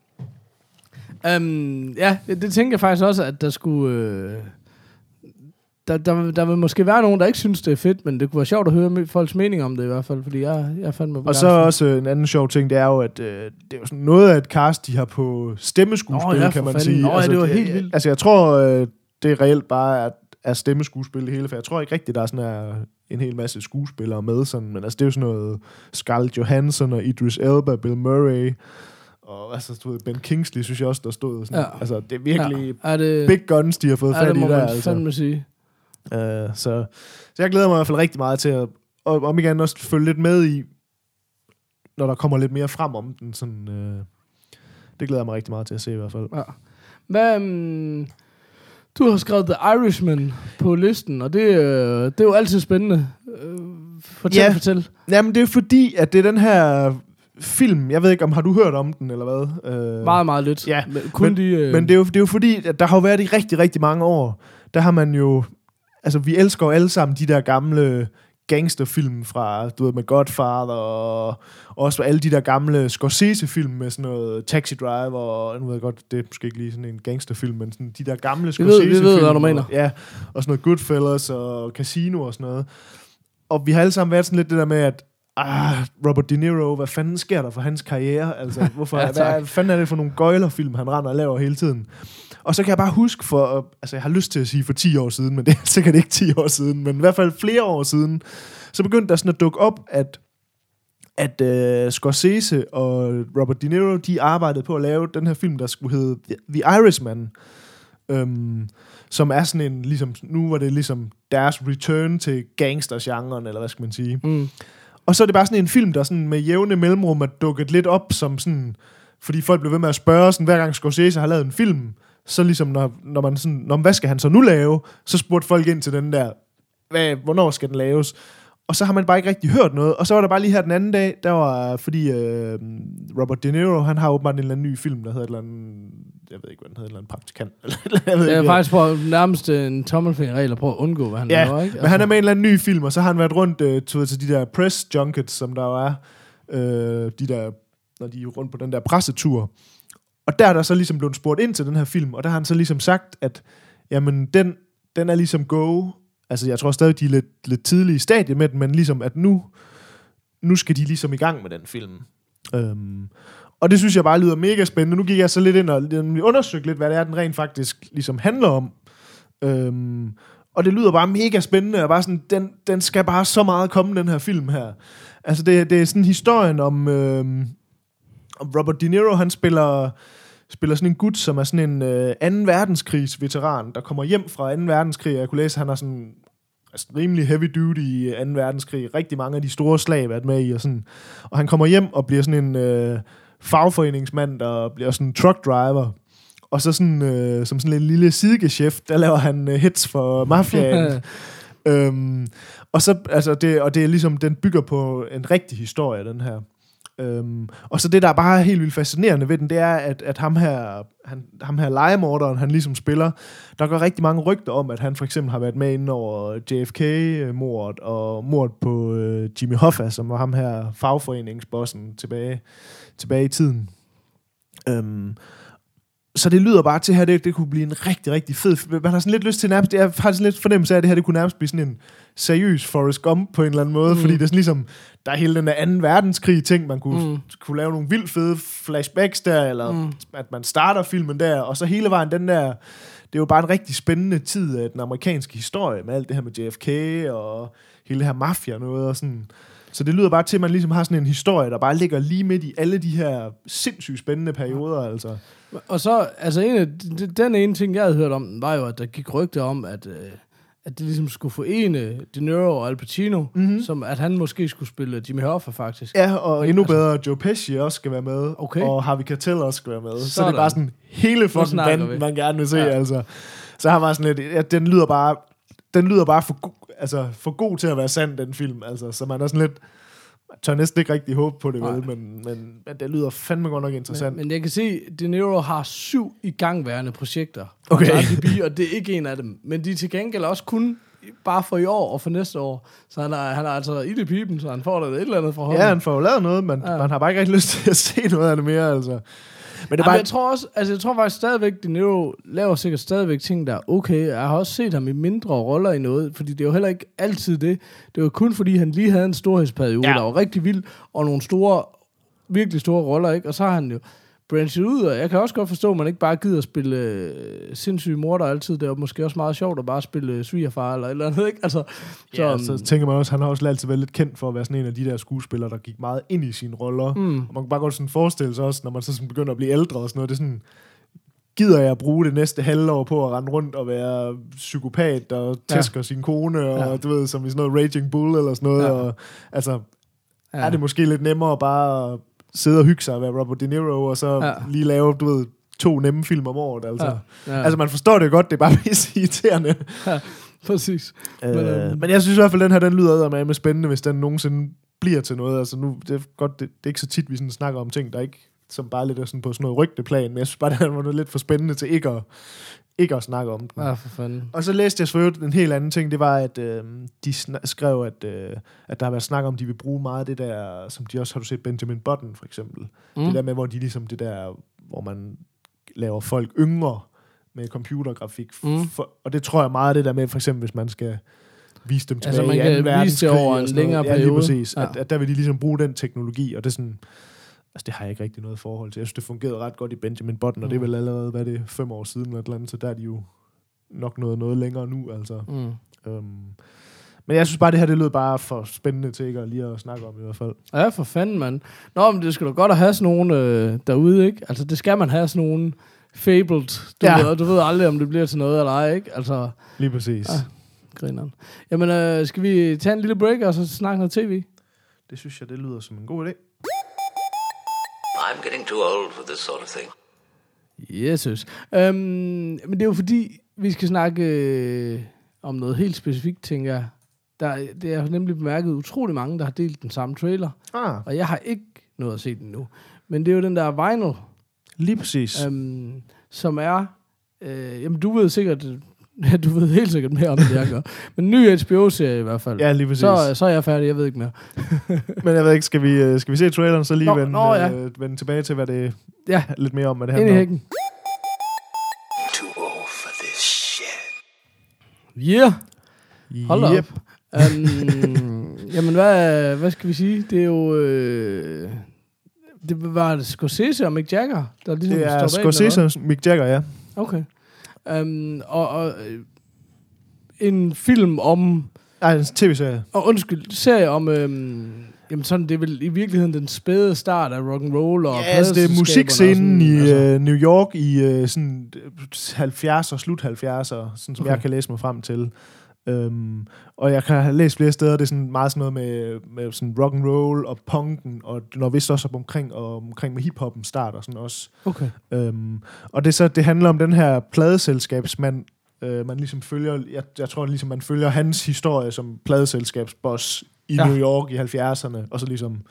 Um, ja, det, det tænker jeg faktisk også, at der skulle... Øh, der, der, der vil måske være nogen, der ikke synes, det er fedt, men det kunne være sjovt at høre folks mening om det i hvert fald, fordi jeg, jeg fandt mig og så også øh, en anden sjov ting, det er jo, at øh, det er jo sådan noget af et cast, de har på stemmeskuespil, Nå ja, kan man fanden. sige. Nå ja, det var helt vildt. Altså jeg tror, øh, det er reelt bare at er stemmeskuespil det hele, for jeg tror ikke rigtigt, der er sådan er en hel masse skuespillere med, sådan, men altså det er jo sådan noget Scarlett Johansson og Idris Elba, Bill Murray, og altså, du ved, Ben Kingsley, synes jeg også, der stod sådan. Ja. Altså, det er virkelig Ja, er det, big guns, de har fået ja, fat det i må der, man altså. fandme sige. Uh, så, så jeg glæder mig i hvert fald rigtig meget til at, og om igen også følge lidt med i, når der kommer lidt mere frem om den, sådan, uh, det glæder jeg mig rigtig meget til at se i hvert fald. Ja. Hvad, um, du har skrevet The Irishman på listen, og det, øh, det er jo altid spændende. Øh, fortæl, Ja. fortæl. Jamen, det er fordi, at det er den her film, jeg ved ikke, om har du hørt om den, eller hvad? Øh, Meget, meget lidt. Ja, Men kun men, de, øh, Men det er, jo, det er jo fordi, at der har jo været i rigtig, rigtig mange år, der har man jo... Altså, vi elsker jo alle sammen de der gamle gangsterfilm fra, du ved, med Godfather, og også alle de der gamle Scorsese-film med sådan noget Taxi Driver, og nu ved jeg godt, det er måske ikke lige sådan en gangsterfilm, men sådan de der gamle Scorsese-film. vi ved, hvad du mener. Og, ja, og sådan noget Goodfellas og Casino og sådan noget. Og vi har alle sammen været sådan lidt det der med, at ah, Robert De Niro, hvad fanden sker der for hans karriere? Altså, hvorfor, ja, tak. hvad fanden er det for nogle gøjlerfilm, han render og laver hele tiden? Og så kan jeg bare huske for, altså jeg har lyst til at sige for 10 år siden, men det er sikkert ikke 10 år siden, men i hvert fald flere år siden, så begyndte der sådan at dukke op, at at uh, Scorsese og Robert De Niro, de arbejdede på at lave den her film, der skulle hedde The, The Irishman, øhm, som er sådan en, ligesom, nu var det ligesom deres return til gangstergenren, eller hvad skal man sige. Mm. Og så er det bare sådan en film, der sådan med jævne mellemrum er dukket lidt op som sådan... Fordi folk blev ved med at spørge, sådan, hver gang Scorsese har lavet en film, så ligesom, når, når man sådan, når, hvad skal han så nu lave? Så spurgte folk ind til den der, hvad, hvornår skal den laves? Og så har man bare ikke rigtig hørt noget. Og så var der bare lige her den anden dag, der var, fordi øh, Robert De Niro, han har åbenbart en eller anden ny film, der hedder et eller andet, jeg ved ikke, hvad den hedder, et eller andet praktikant. Eller, jeg ved Det er ikke, faktisk på nærmest en tommelfingerregel at prøve at undgå, hvad han Ja, laver, ikke? Altså, men han er med i en eller anden ny film, og så har han været rundt øh, til, til de der press junkets, som der jo er, øh, de der, når de er rundt på den der pressetur. Og der er der så ligesom blevet spurgt ind til den her film, og der har han så ligesom sagt, at jamen, den, den er ligesom go. Altså, jeg tror stadig, de er lidt, lidt tidlige i stadie med den, men ligesom, at nu, nu skal de ligesom i gang med den film. Øhm, og det synes jeg bare lyder mega spændende. Nu gik jeg så lidt ind og undersøgte lidt, hvad det er, den rent faktisk ligesom handler om. Øhm, og det lyder bare mega spændende, og bare sådan, den, den skal bare så meget komme, den her film her. Altså, det, det er sådan historien om, øhm, om Robert De Niro, han spiller, spiller sådan en gut, som er sådan en øh, 2. verdenskrigsveteran, der kommer hjem fra 2. verdenskrig, og jeg kunne læse, at han er sådan altså, rimelig heavy duty i 2. verdenskrig. Rigtig mange af de store slag været med i, og sådan. Og han kommer hjem og bliver sådan en øh, fagforeningsmand, der bliver sådan en truck driver. Og så sådan, øh, som sådan en lille sidegeschæft, der laver han øh, hits for mafiaen. øhm, og så, altså det, og det er ligesom, den bygger på en rigtig historie, den her. Øhm, og så det, der er bare helt vildt fascinerende ved den, det er, at, at ham her, han, ham her legemorderen, han ligesom spiller, der går rigtig mange rygter om, at han for eksempel har været med inden over JFK-mordet, og mordet på øh, Jimmy Hoffa, som var ham her fagforeningsbossen tilbage, tilbage i tiden. Øhm, så det lyder bare til her, det, det kunne blive en rigtig, rigtig fed... Man har sådan lidt lyst til nærmest... Jeg har sådan lidt fornemmelse af, at det her det kunne nærmest blive sådan en seriøs Forrest Gump på en eller anden måde, mm. fordi det er sådan ligesom... Der er hele den der 2. verdenskrig ting, man kunne, mm. kunne lave nogle vildt fede flashbacks der, eller mm. at man starter filmen der, og så hele vejen den der... Det er jo bare en rigtig spændende tid af den amerikanske historie, med alt det her med JFK, og hele det her mafia og noget, og sådan... Så det lyder bare til, at man ligesom har sådan en historie, der bare ligger lige midt i alle de her sindssygt spændende perioder, altså. Og så, altså en af, de- den ene ting, jeg havde hørt om, var jo, at der gik rygter om, at, øh, at det ligesom skulle forene De Niro og Al Pacino, mm-hmm. som at han måske skulle spille Jimmy Hoffa, faktisk. Ja, og endnu bedre, Joe Pesci også skal være med, Okay. og Harvey Keitel også skal være med. Så, så det Sådan. er bare sådan hele fucking snakker band, vi. man gerne vil se, Ja. altså. Så han var sådan lidt, ja, den lyder bare, den lyder bare for, go- altså, for god til at være sand, den film, altså. Så man er sådan lidt, man tør næsten ikke rigtig håbe på det, vel, men, men, men det lyder fandme godt nok interessant. Men, men jeg kan se, at De Niro har syv igangværende projekter på Okay. IMDb, og det er ikke en af dem. Men de er til gengæld også kun bare for i år og for næste år. Så han er, han er altså i det pipen, så han får da et eller andet fra hånden. Ja, han får jo lavet noget, men ja. man har bare ikke rigtig lyst til at se noget af det mere, altså. Men det er Jamen, jeg tror også, altså jeg tror faktisk stadigvæk, De Niro laver sikkert stadigvæk ting, der er okay. Jeg har også set ham i mindre roller i noget, fordi det er jo heller ikke altid det. Det var kun fordi, han lige havde en storhedsperiode. Ja. der var rigtig vild, og nogle store, virkelig store roller, ikke? Og så har han jo branchet ud, og jeg kan også godt forstå, at man ikke bare gider spille øh, sindssyge morder altid. Det er måske også meget sjovt at bare spille øh, svigerfar eller et eller andet, ikke? Altså, så, ja, så tænker man også, han har også altid været lidt kendt for at være sådan en af de der skuespillere, der gik meget ind i sine roller. Mm. Og man kan bare godt sådan forestille sig også, når man så sådan begynder at blive ældre og sådan noget, det er sådan, gider jeg at bruge det næste halvår på at rende rundt og være psykopat og tæsker ja. sin kone, og Ja. du ved, som i sådan noget Raging Bull eller sådan noget, Ja. og altså, ja. ja. er det måske lidt nemmere bare at sidde og hygge sig og være Robert De Niro, og så Ja. ja. lige lave, du ved, to nemme film om året, altså. Ja. Ja. Ja. Altså, man forstår det godt, det er bare pisse irriterende. Præcis. Men, Men, øh, men jeg synes i hvert fald, den her, den lyder med med spændende, hvis den nogensinde bliver til noget. Altså nu, det er godt, det, det er ikke så tit, vi sådan snakker om ting, der ikke, som bare lidt er sådan på sådan noget rygteplan, men jeg synes bare, den var noget lidt for spændende til ikke at, ikke at snakke om den. Ja, for fanden. Og så læste jeg så øvrigt en helt anden ting, det var, at øh, de skrev, at, øh, at der har været snak om, at de vil bruge meget det der, som de også har du set Benjamin Button for eksempel. Mm. Det der med, hvor de ligesom det der, hvor man laver folk yngre med computergrafik. Mm. For, og det tror jeg meget af det der med, for eksempel hvis man skal vise dem tilbage Altså, man i kan 2. vise det verdenskrig over en længere Ja, lige periode. præcis. Ja. At, at der vil de ligesom bruge den teknologi, og det er sådan... Altså, det har jeg ikke rigtig noget forhold til. Jeg synes, det fungerede ret godt i Benjamin Button, og det er Mm. vel allerede, hvad er det, fem år siden eller et eller andet, så der er de jo nok noget, noget længere nu, altså. Mm. Øhm, men jeg synes bare, det her det lød bare for spændende til ikke at lige at snakke om i hvert fald. Ja, for fanden, mand. Nå, men det skal da godt at have sådan nogen øh, derude, ikke? Altså, det skal man have sådan nogen fabled. Du, Ja. ved, du ved aldrig, om det bliver til noget eller ej, ikke? Altså, Lige præcis. Ja. grineren. Jamen, øh, skal vi tage en lille break, og så snakke noget tv? Det synes jeg, det lyder som en god idé. I'm getting too old for this sort of thing. Jesus. Øhm, men det er jo fordi, vi skal snakke øh, om noget helt specifikt, tænker jeg. Der, det er nemlig bemærket utrolig mange, der har delt den samme trailer, Ah, og jeg har ikke noget at se den nu. Men det er jo den der vinyl, lige præcis. Um, øhm, som er... Øh, jamen, du ved sikkert... Ja, du ved helt sikkert mere om det, jeg gør. Men en ny HBO-serie i hvert fald. ja, lige præcis. så, så er jeg færdig, jeg ved ikke mere. Men jeg ved ikke, skal vi, øh, skal vi se traileren, så lige Nå, vende, nå, ja. øh, vende tilbage til, hvad det Ja, er lidt mere om, hvad det ind i handler om. hækken. For this shit. Yeah! Hold Yep. op. Um, jamen, hvad, hvad skal vi sige? Det er jo... Øh, det var det Scorsese og Mick Jagger, der ligesom Det er Scorsese og Mick Jagger, ja. Okay. Um, og, og øh, en film om... Ej, en tv-serie. Og undskyld, serie om... Øhm, jamen sådan, det er vel i virkeligheden den spæde start af rock and roll og Ja, altså det er musikscenen i altså. øh, New York i øh, sådan øh, 70'er, slut 70'er, sådan som Okay. jeg kan læse mig frem til. Um, og jeg kan have læst flere steder, det er sådan meget sådan noget med, med sådan rock and roll og punken, og når vist også op omkring, og omkring med hiphoppen starter sådan også. Okay. Um, og det, så, det handler om den her pladeselskabsmand, uh, man ligesom følger, jeg, jeg tror ligesom man følger hans historie som pladeselskabsboss i Ja. New York i 70'erne, og så ligesom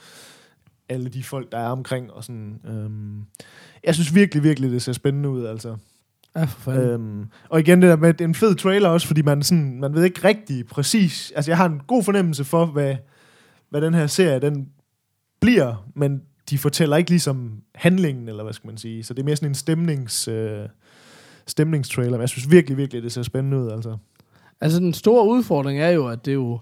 alle de folk, der er omkring, og sådan, um, jeg synes virkelig, virkelig, det ser spændende ud, altså. Ja, for fanden. Øhm, og igen det der med, det er en fed trailer også, fordi man, sådan, man ved ikke rigtig præcis, altså jeg har en god fornemmelse for, hvad, hvad den her serie, den bliver, men de fortæller ikke ligesom handlingen, eller hvad skal man sige, så det er mere sådan en stemnings, øh, stemningstrailer, men jeg synes virkelig, virkelig, det ser spændende ud, altså. Altså, den store udfordring er jo, at det er jo...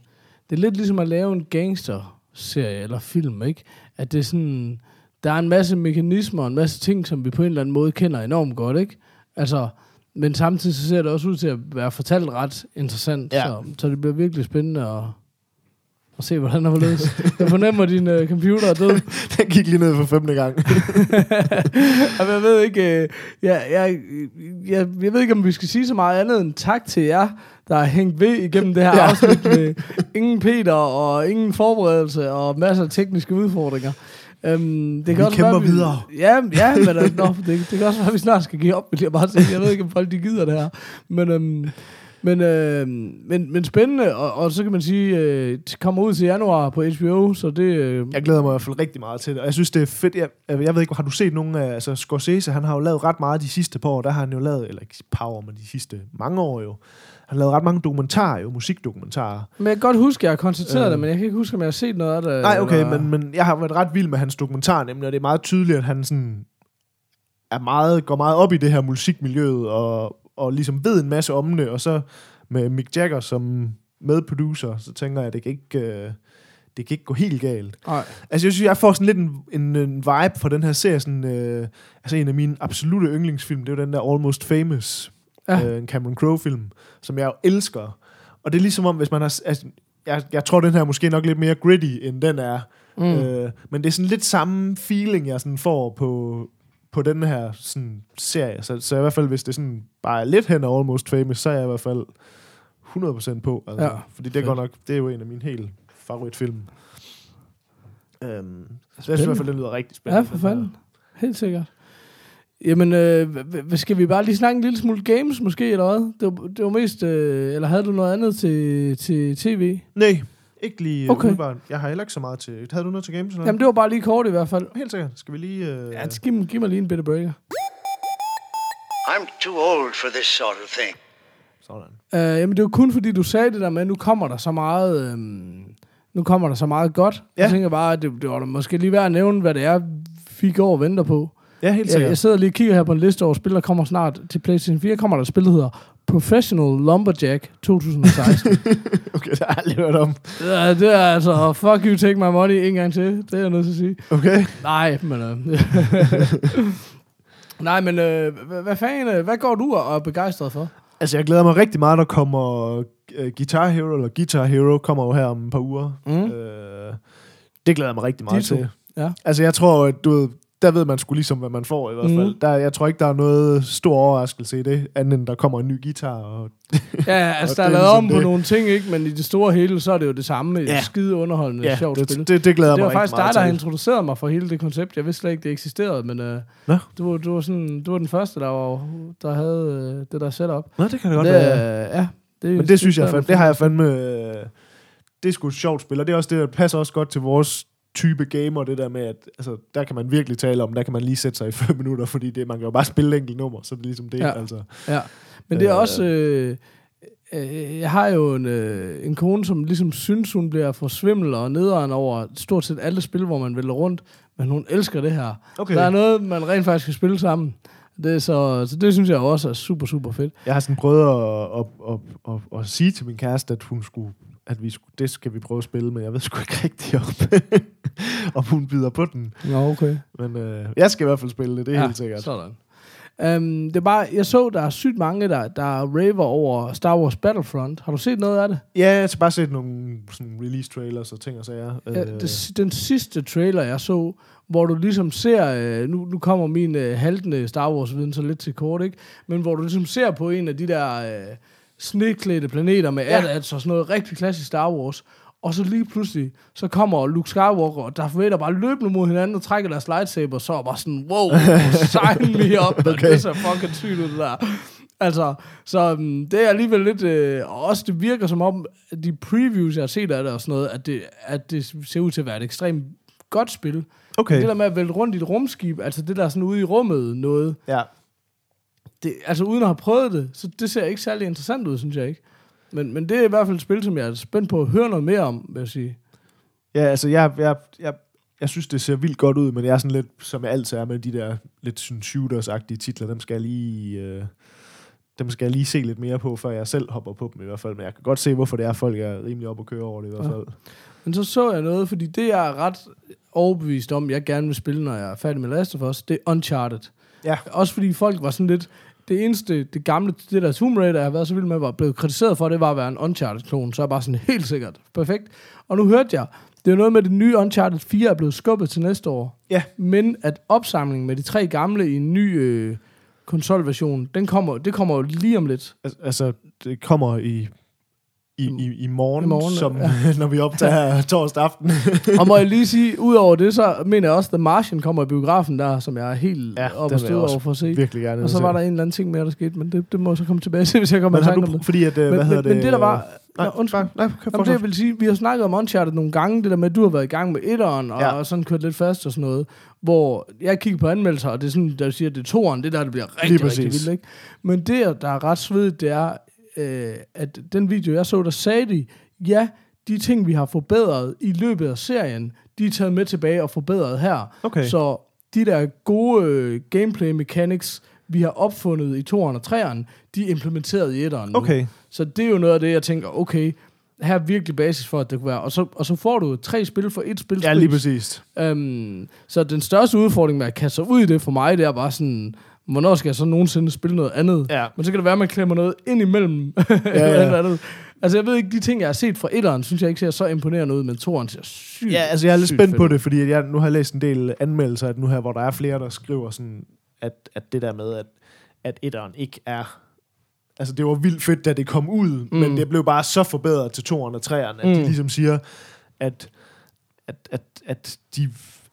Det er lidt ligesom at lave en gangster-serie eller film, ikke? At det er sådan... Der er en masse mekanismer og en masse ting, som vi på en eller anden måde kender enormt godt, ikke? Altså, men samtidig så ser det også ud til at være fortalt ret interessant, Ja. så, så det bliver virkelig spændende at, at se, hvordan der forledes. Jeg fornemmer, at din uh, computer er død. Den gik lige ned for femte gang. Jamen, jeg ved ikke, øh, jeg, jeg, jeg, jeg ved ikke, om vi skal sige så meget andet end tak til jer, der har hængt ved igennem det her ja. afsnit med ingen Peter og ingen forberedelse og masser af tekniske udfordringer. Um, det Vi kæmper videre. Ja, ja men uh, no, det, det kan også være, at vi snart skal give op, vil jeg bare sige. Jeg ved ikke, om folk de gider det her. Men, um, men, øh, men, men spændende, og, og så kan man sige, øh, det kommer ud til januar på HBO, så det... Øh, Jeg glæder mig i hvert fald rigtig meget til det, og jeg synes, det er fedt. Jeg, jeg ved ikke, har du set nogen af, altså Scorsese, han har jo lavet ret meget de sidste par år, der har han jo lavet, eller ikke par år, men de sidste mange år jo, han har lavet ret mange dokumentarer jo, musikdokumentarer. Men jeg kan godt huske, at jeg har konstateret Øh. det, men jeg kan ikke huske, om jeg har set noget af det. Nej, okay, eller- men, men jeg har været ret vild med hans dokumentar, nemlig, og det er meget tydeligt, at han sådan er meget, går meget op i det her musikmiljøet, og, og ligesom ved en masse om det, og så med Mick Jagger som medproducer, så tænker jeg, at det kan ikke, øh, det kan ikke gå helt galt. Nej. Altså, jeg synes, jeg får sådan lidt en, en, en vibe fra den her serie, sådan, øh, altså en af mine absolute yndlingsfilm, det er jo den der Almost Famous, Ja. ja. øh, en Cameron Crowe-film, som jeg jo elsker. Og det er ligesom om, hvis man har... Altså, jeg, jeg tror, den her er måske nok lidt mere gritty, end den er. Mm. Øh, men det er sådan lidt samme feeling, jeg sådan får på, på den her sådan, serie. Så, så i hvert fald, hvis det sådan bare er lidt hen af Almost Famous, så er jeg i hvert fald 100% på. Altså, Ja, fordi det går nok, det er jo en af mine helt favoritfilm. Øhm, så jeg synes i hvert fald, det lyder rigtig Ja, spændende. for fanden. Helt sikkert. Jamen, øh, skal vi bare lige snakke en lille smule games måske, eller hvad? Det var, det var mest... Øh, eller havde du noget andet til, til tv? Nej, ikke lige Okay. okay. Jeg har heller ikke så meget til... Havde du noget til games? Eller? Jamen, det var bare lige kort i hvert fald. Helt sikkert. Skal vi lige... Øh... Ja, giv, mig- giv mig lige en bitte breaker. I'm too old for this sort of thing. Sådan. Øh, jamen, det var kun fordi, du sagde det der med, at nu kommer der så meget... Øh, nu kommer der så meget godt. Ja. Jeg tænker bare, at det, det var da måske lige værd at nævne, hvad det er, vi går og venter på. Ja, helt sikkert. jeg sidder lige og kigger her på en liste over spil, der kommer snart til PlayStation 4. Kommer der et spil, der hedder Professional Lumberjack 2016. Okay, det har jeg aldrig hørt om. Ja, det er altså, fuck you, take my money en gang til. Det er jeg nødt til at sige. Okay. Nej, men... Øh, Nej, men øh, hvad, fanden, øh, hvad går du og er begejstret for? Altså, jeg glæder mig rigtig meget, der kommer uh, Guitar Hero, eller Guitar Hero kommer jo her om et par uger. Mm. Øh, det glæder jeg mig rigtig meget Ditto. til. Ja. Altså, jeg tror, at du ved, der ved man sgu ligesom, hvad man får i hvert fald. Mhm. Der, jeg tror ikke, der er noget stor overraskelse i det, andet end der kommer en ny guitar. Og, Ja, altså, Og der er det lavet om ligesom på det. nogle ting, ikke? Men i det store hele, så er det jo det samme. Ja. skide underholdende, ja, sjovt spil. det, det, det glæder Det jeg var mig faktisk dig, der har introduceret mig for hele det koncept. Jeg vidste slet ikke, det eksisterede, men uh, Nå. du, var- du, var sådan, du var den første, der, var, der havde uh, det der setup. Nå, det kan det godt det, være. ja, det, Men det synes jeg, fandme, mig det har jeg fandme... øh, Det er sgu et sjovt spil, og det er også det, passer også godt til vores type gamer, det der med, at altså, der kan man virkelig tale om, der kan man lige sætte sig i 5 minutter, fordi det, man kan jo bare spille enkelt nummer, så det er ligesom det, Ja. altså. Ja, men det er Øh. også... Øh, øh, jeg har jo en, øh, en kone, som ligesom synes, hun bliver for svimmel og nederen over stort set alle spil, hvor man vælger rundt, men hun elsker det her. Okay. Der er noget, man rent faktisk kan spille sammen. Det er så, så det synes jeg også er super, super fedt. Jeg har sådan prøvet at, at, at, at, at, sige til min kæreste, at hun skulle at vi skulle, det skal vi prøve at spille, men jeg ved sgu ikke rigtigt om, om hun bider på den. Nå, okay. Men øh, jeg skal i hvert fald spille det, det er ja, helt sikkert. Sådan. Um, det er bare, jeg så, der er sygt mange, der, der raver over Star Wars Battlefront. Har du set noget af det? Ja, jeg har bare set nogle sådan release trailers og ting og sager. Ja, det, den sidste trailer, jeg så, hvor du ligesom ser, øh, nu, nu kommer min øh, haltende Star Wars-viden så lidt til kort, ikke? Men hvor du ligesom ser på en af de der øh, sneklædte planeter med Ja. AT-ATs og sådan noget rigtig klassisk Star Wars, og så lige pludselig, så kommer Luke Skywalker og Darth Vader bare løbende mod hinanden og trækker deres lightsaber, så er bare sådan, wow, sign me up, okay. Det ser fucking sygt ud, det der. Altså, så um, det er alligevel lidt, øh, og også det virker som om, at de previews, jeg har set af det og sådan noget, at det, at det ser ud til at være et ekstremt godt spil. Okay. Det der med at vælte rundt i et rumskib, altså det der sådan ude i rummet noget, Ja. Det, altså uden at have prøvet det, så det ser ikke særlig interessant ud, synes jeg ikke. Men, men det er i hvert fald et spil, som jeg er spændt på at høre noget mere om, vil jeg sige. Ja, altså jeg, jeg, jeg, jeg synes, det ser vildt godt ud, men jeg er sådan lidt, som jeg altid er med de der lidt sådan shooters-agtige titler, dem skal jeg lige... Øh, dem skal jeg lige se lidt mere på, før jeg selv hopper på dem i hvert fald. Men jeg kan godt se, hvorfor det er, folk er rimelig op at køre over det i hvert Ja. fald. Men så så jeg noget, fordi det jeg er ret overbevist om, jeg gerne vil spille, når jeg er færdig med Last of Us, det er Uncharted. Ja. Også fordi folk var sådan lidt... Det eneste, det gamle, det der Tomb Raider, jeg har været så vild med, var blevet kritiseret for, det var at være en Uncharted-klon. Så er jeg bare sådan helt sikkert. Perfekt. Og nu hørte jeg, det er noget med, at det nye Uncharted 4 er blevet skubbet til næste år. Ja. Men at opsamlingen med de tre gamle i en ny øh, konsolversion, den kommer, det kommer jo lige om lidt. Al- Altså, det kommer i, i, i, i morgen, I morgen, som, ja. når vi optager torsdag aften. og må jeg lige sige, udover det, så mener jeg også, at The Martian kommer i biografen der, som jeg er helt Ja, ja, den op vil og over for at se. Virkelig gerne. Og så var der en eller anden ting mere, der skete, men det, det må så komme tilbage til, hvis jeg kommer men i tanke om det. fordi at, øh, Men, hvad hedder men, men det, der var... Nej, Nej, undskyld. nej, nej, Jamen, det jeg vil sige, vi har snakket om Uncharted nogle gange, det der med, at du har været i gang med etteren, og, Ja. ja. og sådan kørt lidt fast og sådan noget, hvor jeg kigger på anmeldelser, og det er sådan, der siger, at det er toeren, det der, det bliver rigtig, rigtig vildt, ikke? Men det, der er ret svedigt, det er, øh, at den video, jeg så, der sagde de, ja, de ting, vi har forbedret i løbet af serien, de er taget med tilbage og forbedret her. Okay. Så de der gode øh, gameplay mechanics, vi har opfundet i toeren og treeren, de er implementeret i etteren nu. Okay. Så det er jo noget af det, jeg tænker, okay, her er virkelig basis for, at det kunne være. Og så, og så får du tre spil for et spil. Ja, lige præcis. Øhm, så den største udfordring med at kaste sig ud i det for mig, det er bare sådan, hvornår skal jeg så nogensinde spille noget andet? Ja. Men så kan det være, at man klemmer noget ind imellem. Ja, eller ja. eller andet. Altså, jeg ved ikke, de ting, jeg har set fra etteren, synes jeg ikke ser så imponerende ud, men toeren ser sygt Ja, altså jeg er lidt spændt fedt på det, fordi at jeg nu har læst en del anmeldelser, at nu her, hvor der er flere, der skriver sådan, at, at det der med, at, at etteren ikke er... Altså det var vildt fedt, da det kom ud, mm. men det blev bare så forbedret til toeren og treeren, at mm. de ligesom siger, at at, at, at de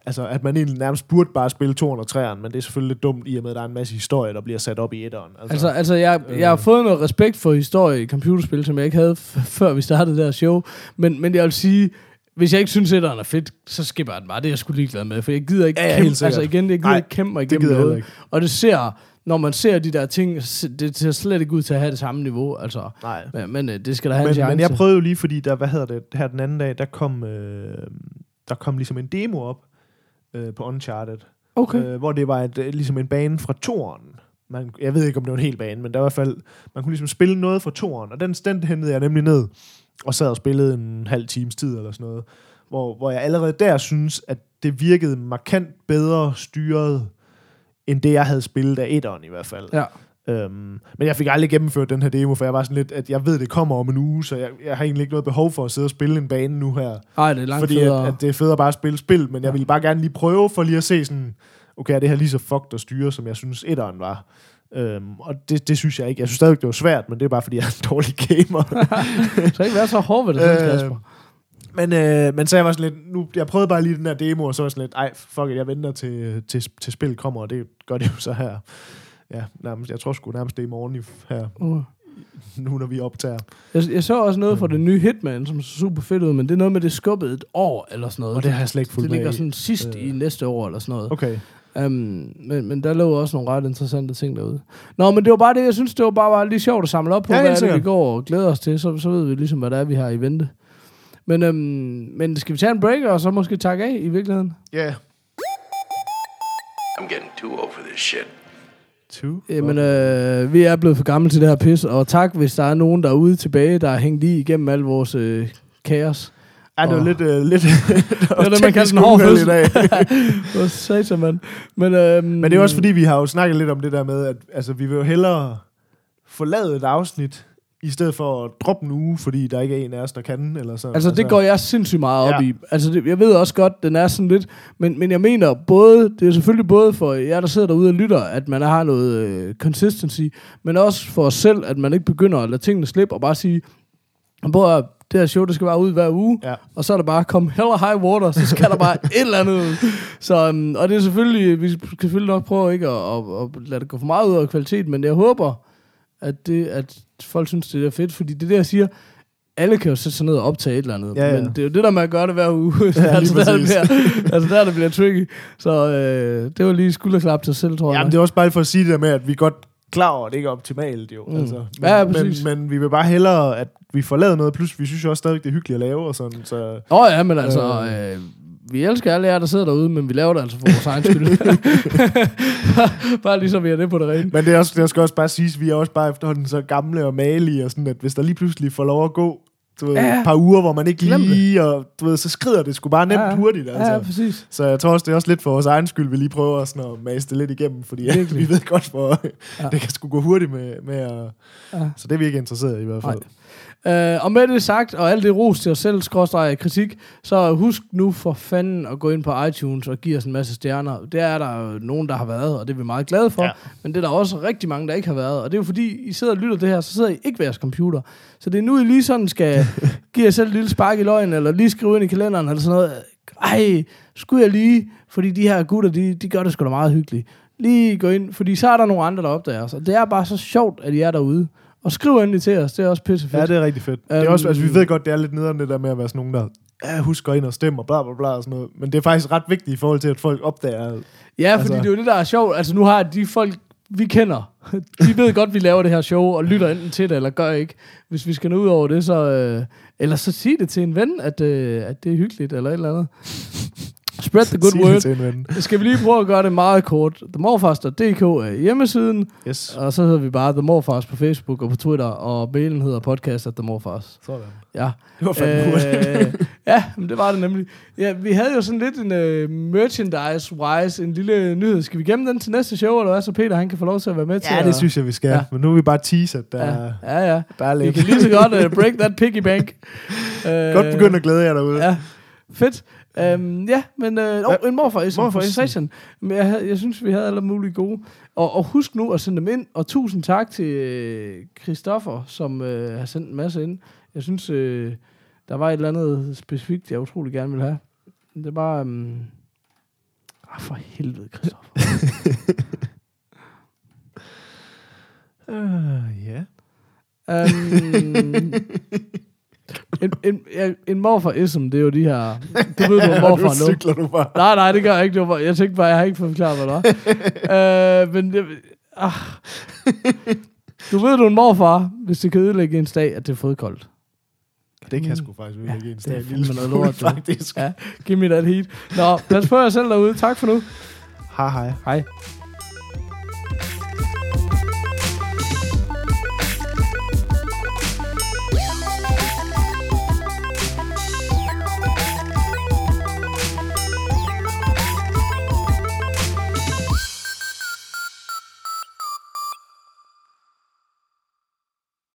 Altså, at man egentlig nærmest burde bare spille 203'eren, men det er selvfølgelig lidt dumt, i og med, at der er en masse historie, der bliver sat op i etteren. Altså, altså jeg, jeg har fået noget respekt for historie i computerspil, som jeg ikke havde før vi startede det her show. Men, men jeg vil sige, hvis jeg ikke synes, at er fedt, så skipper jeg den bare. Det er jeg sgu ligeglad med, for jeg gider ikke Ja, ja, kæmpe, altså igen, jeg gider Nej, ikke kæmpe mig det igennem jeg noget. heller Og det ser, når man ser de der ting, det ser slet ikke ud til at have det samme niveau. Altså, Nej. men, men øh, det skal der have en Men, chance. men jeg prøvede jo lige, fordi der, hvad hedder det, her den anden dag, der kom, øh, der kom ligesom en demo op øh, på Uncharted, Okay. øh, hvor det var et, øh, ligesom en bane fra toren. Man, jeg ved ikke, om det var en hel bane, men der var i hvert fald, man kunne ligesom spille noget fra toren, og den, den hentede jeg nemlig ned, og sad og spillede en halv times tid eller sådan noget, hvor, hvor jeg allerede der synes, at det virkede markant bedre styret, end det, jeg havde spillet af etteren i hvert fald. Ja. Øhm, men jeg fik aldrig gennemført den her demo, for jeg var sådan lidt, at jeg ved, det kommer om en uge, så jeg, jeg har egentlig ikke noget behov for at sidde og spille en bane nu her. Ej, det er langt fordi federe. at, at det er federe bare at spille spil, men jeg ville bare gerne lige prøve for lige at se sådan, okay, er det her lige så fucked at styre, som jeg synes etteren var. Øhm, og det, det synes jeg ikke. Jeg synes stadig, det var svært, men det er bare, fordi jeg er en dårlig gamer. så ikke være så hård ved det, øh, Kasper. men, øh, men så jeg var sådan lidt, nu, jeg prøvede bare lige den her demo, og så var jeg sådan lidt, ej, fuck it, jeg venter til, til, til spil kommer, og det gør det jo så her. Ja, nærmest, jeg tror sgu nærmest det er i morgen i, her, Uh. nu når vi optager. Jeg, jeg så også noget fra det nye Hitman, som så super fedt ud, men det er noget med, det skubbet et år eller sådan noget. Og det har jeg slet ikke fulgt Det med ligger i. sådan sidst i Øh. næste år eller sådan noget. Okay. Um, men, men der lå også nogle ret interessante ting derude. Nå, men det var bare det, jeg synes, det var bare, bare lige sjovt at samle op på, Ja, ja, helt hvad er det, vi sikkert. går og glæder os til. Så, så ved vi ligesom, hvad det er, vi har i vente. Men, øhm, men skal vi tage en break, og så måske takke af i virkeligheden? Ja. Yeah. I'm getting too old for this shit. Two. Jamen, øh, vi er blevet for gamle til det her pis, og tak, hvis der er nogen derude tilbage, der har hængt lige igennem al vores øh, kaos. Ja, det var lidt... Øh, lidt Det var det, man kaldte en hård fødsel. Hvor satan, mand. Men, øhm, Men det er også fordi, vi har jo snakket lidt om det der med, at altså, vi vil jo hellere forlade et afsnit, i stedet for at droppe en uge, fordi der ikke er en af os, der kan, eller sådan. Altså, det går jeg sindssygt meget op Ja. i. Altså, det, jeg ved også godt, den er sådan lidt... Men, men jeg mener både... Det er selvfølgelig både for jer, der sidder derude og lytter, at man har noget øh, consistency, men også for os selv, at man ikke begynder at lade tingene slippe og bare sige, prøv at det her show, det skal bare ud hver uge, Ja. og så er der bare kom hell or high water, så skal der bare et eller andet ud. Så, um, og det er selvfølgelig, vi skal selvfølgelig nok prøve ikke at, at, at lade det gå for meget ud af kvalitet, men jeg håber, at, det, at folk synes, det er fedt, fordi det er det, jeg siger, alle kan jo sætte sig ned og optage et eller andet, Ja, ja. men det er jo det der med at gøre det hver uge, ja, altså, der, det bliver, altså der det bliver tricky. Så øh, det var lige skulderklap til sig selv, tror jeg. Jamen, det er også bare for at sige det der med, at vi godt klar over, at det ikke er optimalt, jo. Mm. Altså, men, Ja, ja, men, præcis. men, vi vil bare hellere, at vi får lavet noget, plus vi synes jo også stadig, det er hyggeligt at lave, og sådan, så... Åh oh, ja, men altså, øh, vi elsker alle jer, der sidder derude, men vi laver det altså for vores egen skyld. bare, bare lige så vi er det på det rene. Men det, er også, det skal også bare siges, vi er også bare efterhånden så gamle og malige, og sådan, at hvis der lige pludselig får lov at gå du ved, Ja. et par uger, hvor man ikke Glem lige, og du ved, så skrider det sgu bare nemt Ja. hurtigt, altså. Ja, præcis. Så jeg tror også, det er også lidt for vores egen skyld, vi lige prøver at, sådan at mase det lidt igennem, fordi Virkelig. vi ved godt, hvor Ja. ja. det kan sgu gå hurtigt med, med at... Ja. Så det er vi ikke interesseret i i hvert fald. Øh, og med det sagt, og alt det ros til os selv, skråstrej kritik, så husk nu for fanden at gå ind på iTunes og give os en masse stjerner. Det er der jo nogen, der har været, og det er vi meget glade for. Ja. Men det er der også rigtig mange, der ikke har været. Og det er jo fordi, I sidder og lytter det her, så sidder I ikke ved jeres computer. Så det er nu, I lige sådan skal give jer selv et lille spark i løgn, eller lige skrive ind i kalenderen, eller sådan noget. Ej, skulle jeg lige, fordi de her gutter, de, de gør det sgu da meget hyggeligt. Lige gå ind, fordi så er der nogle andre, der opdager os. Og det er bare så sjovt, at I er derude. Og skriv endelig til os, det er også pisse fedt. Ja, det er rigtig fedt. Um, det er Øhm, også, altså, vi ved godt, det er lidt nederen det der med at være sådan nogen, der ja, husk gå ind og stemme og bla bla bla og sådan noget. Men det er faktisk ret vigtigt i forhold til, at folk opdager... Ja, fordi Altså- det er jo det, der er sjovt. Altså nu har de folk, vi kender, de ved godt, vi laver det her show, og lytter enten til det, eller gør ikke. Hvis vi skal nå ud over det, så... Øh, eller så sig det til en ven, at, øh, at det er hyggeligt, eller et eller andet. Spread the good Sig word. Skal vi lige prøve at gøre det meget kort. TheMorfars.dk er hjemmesiden, Yes. og så hedder vi bare The Morfars på Facebook og på Twitter, og mailen hedder podcast at The Morfars. Sådan. Ja. Det var fandme hurtigt. Øh, ja, men det var det nemlig. Ja, vi havde jo sådan lidt en uh, merchandise-wise, en lille nyhed. Skal vi gemme den til næste show, eller hvad? Så Peter, han kan få lov til at være med til Ja, det synes jeg, vi skal. Ja. Ja. Men nu er vi bare tease, at der, Ja, ja. ja. ja. der er Vi lidt. kan lige så godt uh, break that piggy bank. Uh, Godt begynde at glæde jer derude. Ja, fedt. Um, ja, men uh, oh, en morfar Morfar. Men jeg, jeg synes, vi havde alle mulige gode. Og, og husk nu at sende dem ind. Og tusind tak til øh, Christoffer, som øh, har sendt en masse ind. Jeg synes, øh, der var et eller andet specifikt, jeg utrolig gerne vil have. Det er bare... Um... Ah, for helvede, Christoffer. Uh, ja. Um, en, en, ja, en morfar-ism, det er jo de her... Du ved, du er morfar nu cykler du bare. Nej, nej, det gør jeg ikke. Det var, jeg tænkte bare, jeg har ikke fået forklaret, hvad det var. øh, men det, ah. Du ved, du er en morfar, hvis det kan ødelægge en dag, at det er fodkoldt. Det kan jeg sgu faktisk virkelig Ja, en det er en lille noget lort, faktisk. Ja, giv me that heat. Nå, pas på jer selv derude. Tak for nu. Hej hej. Hej.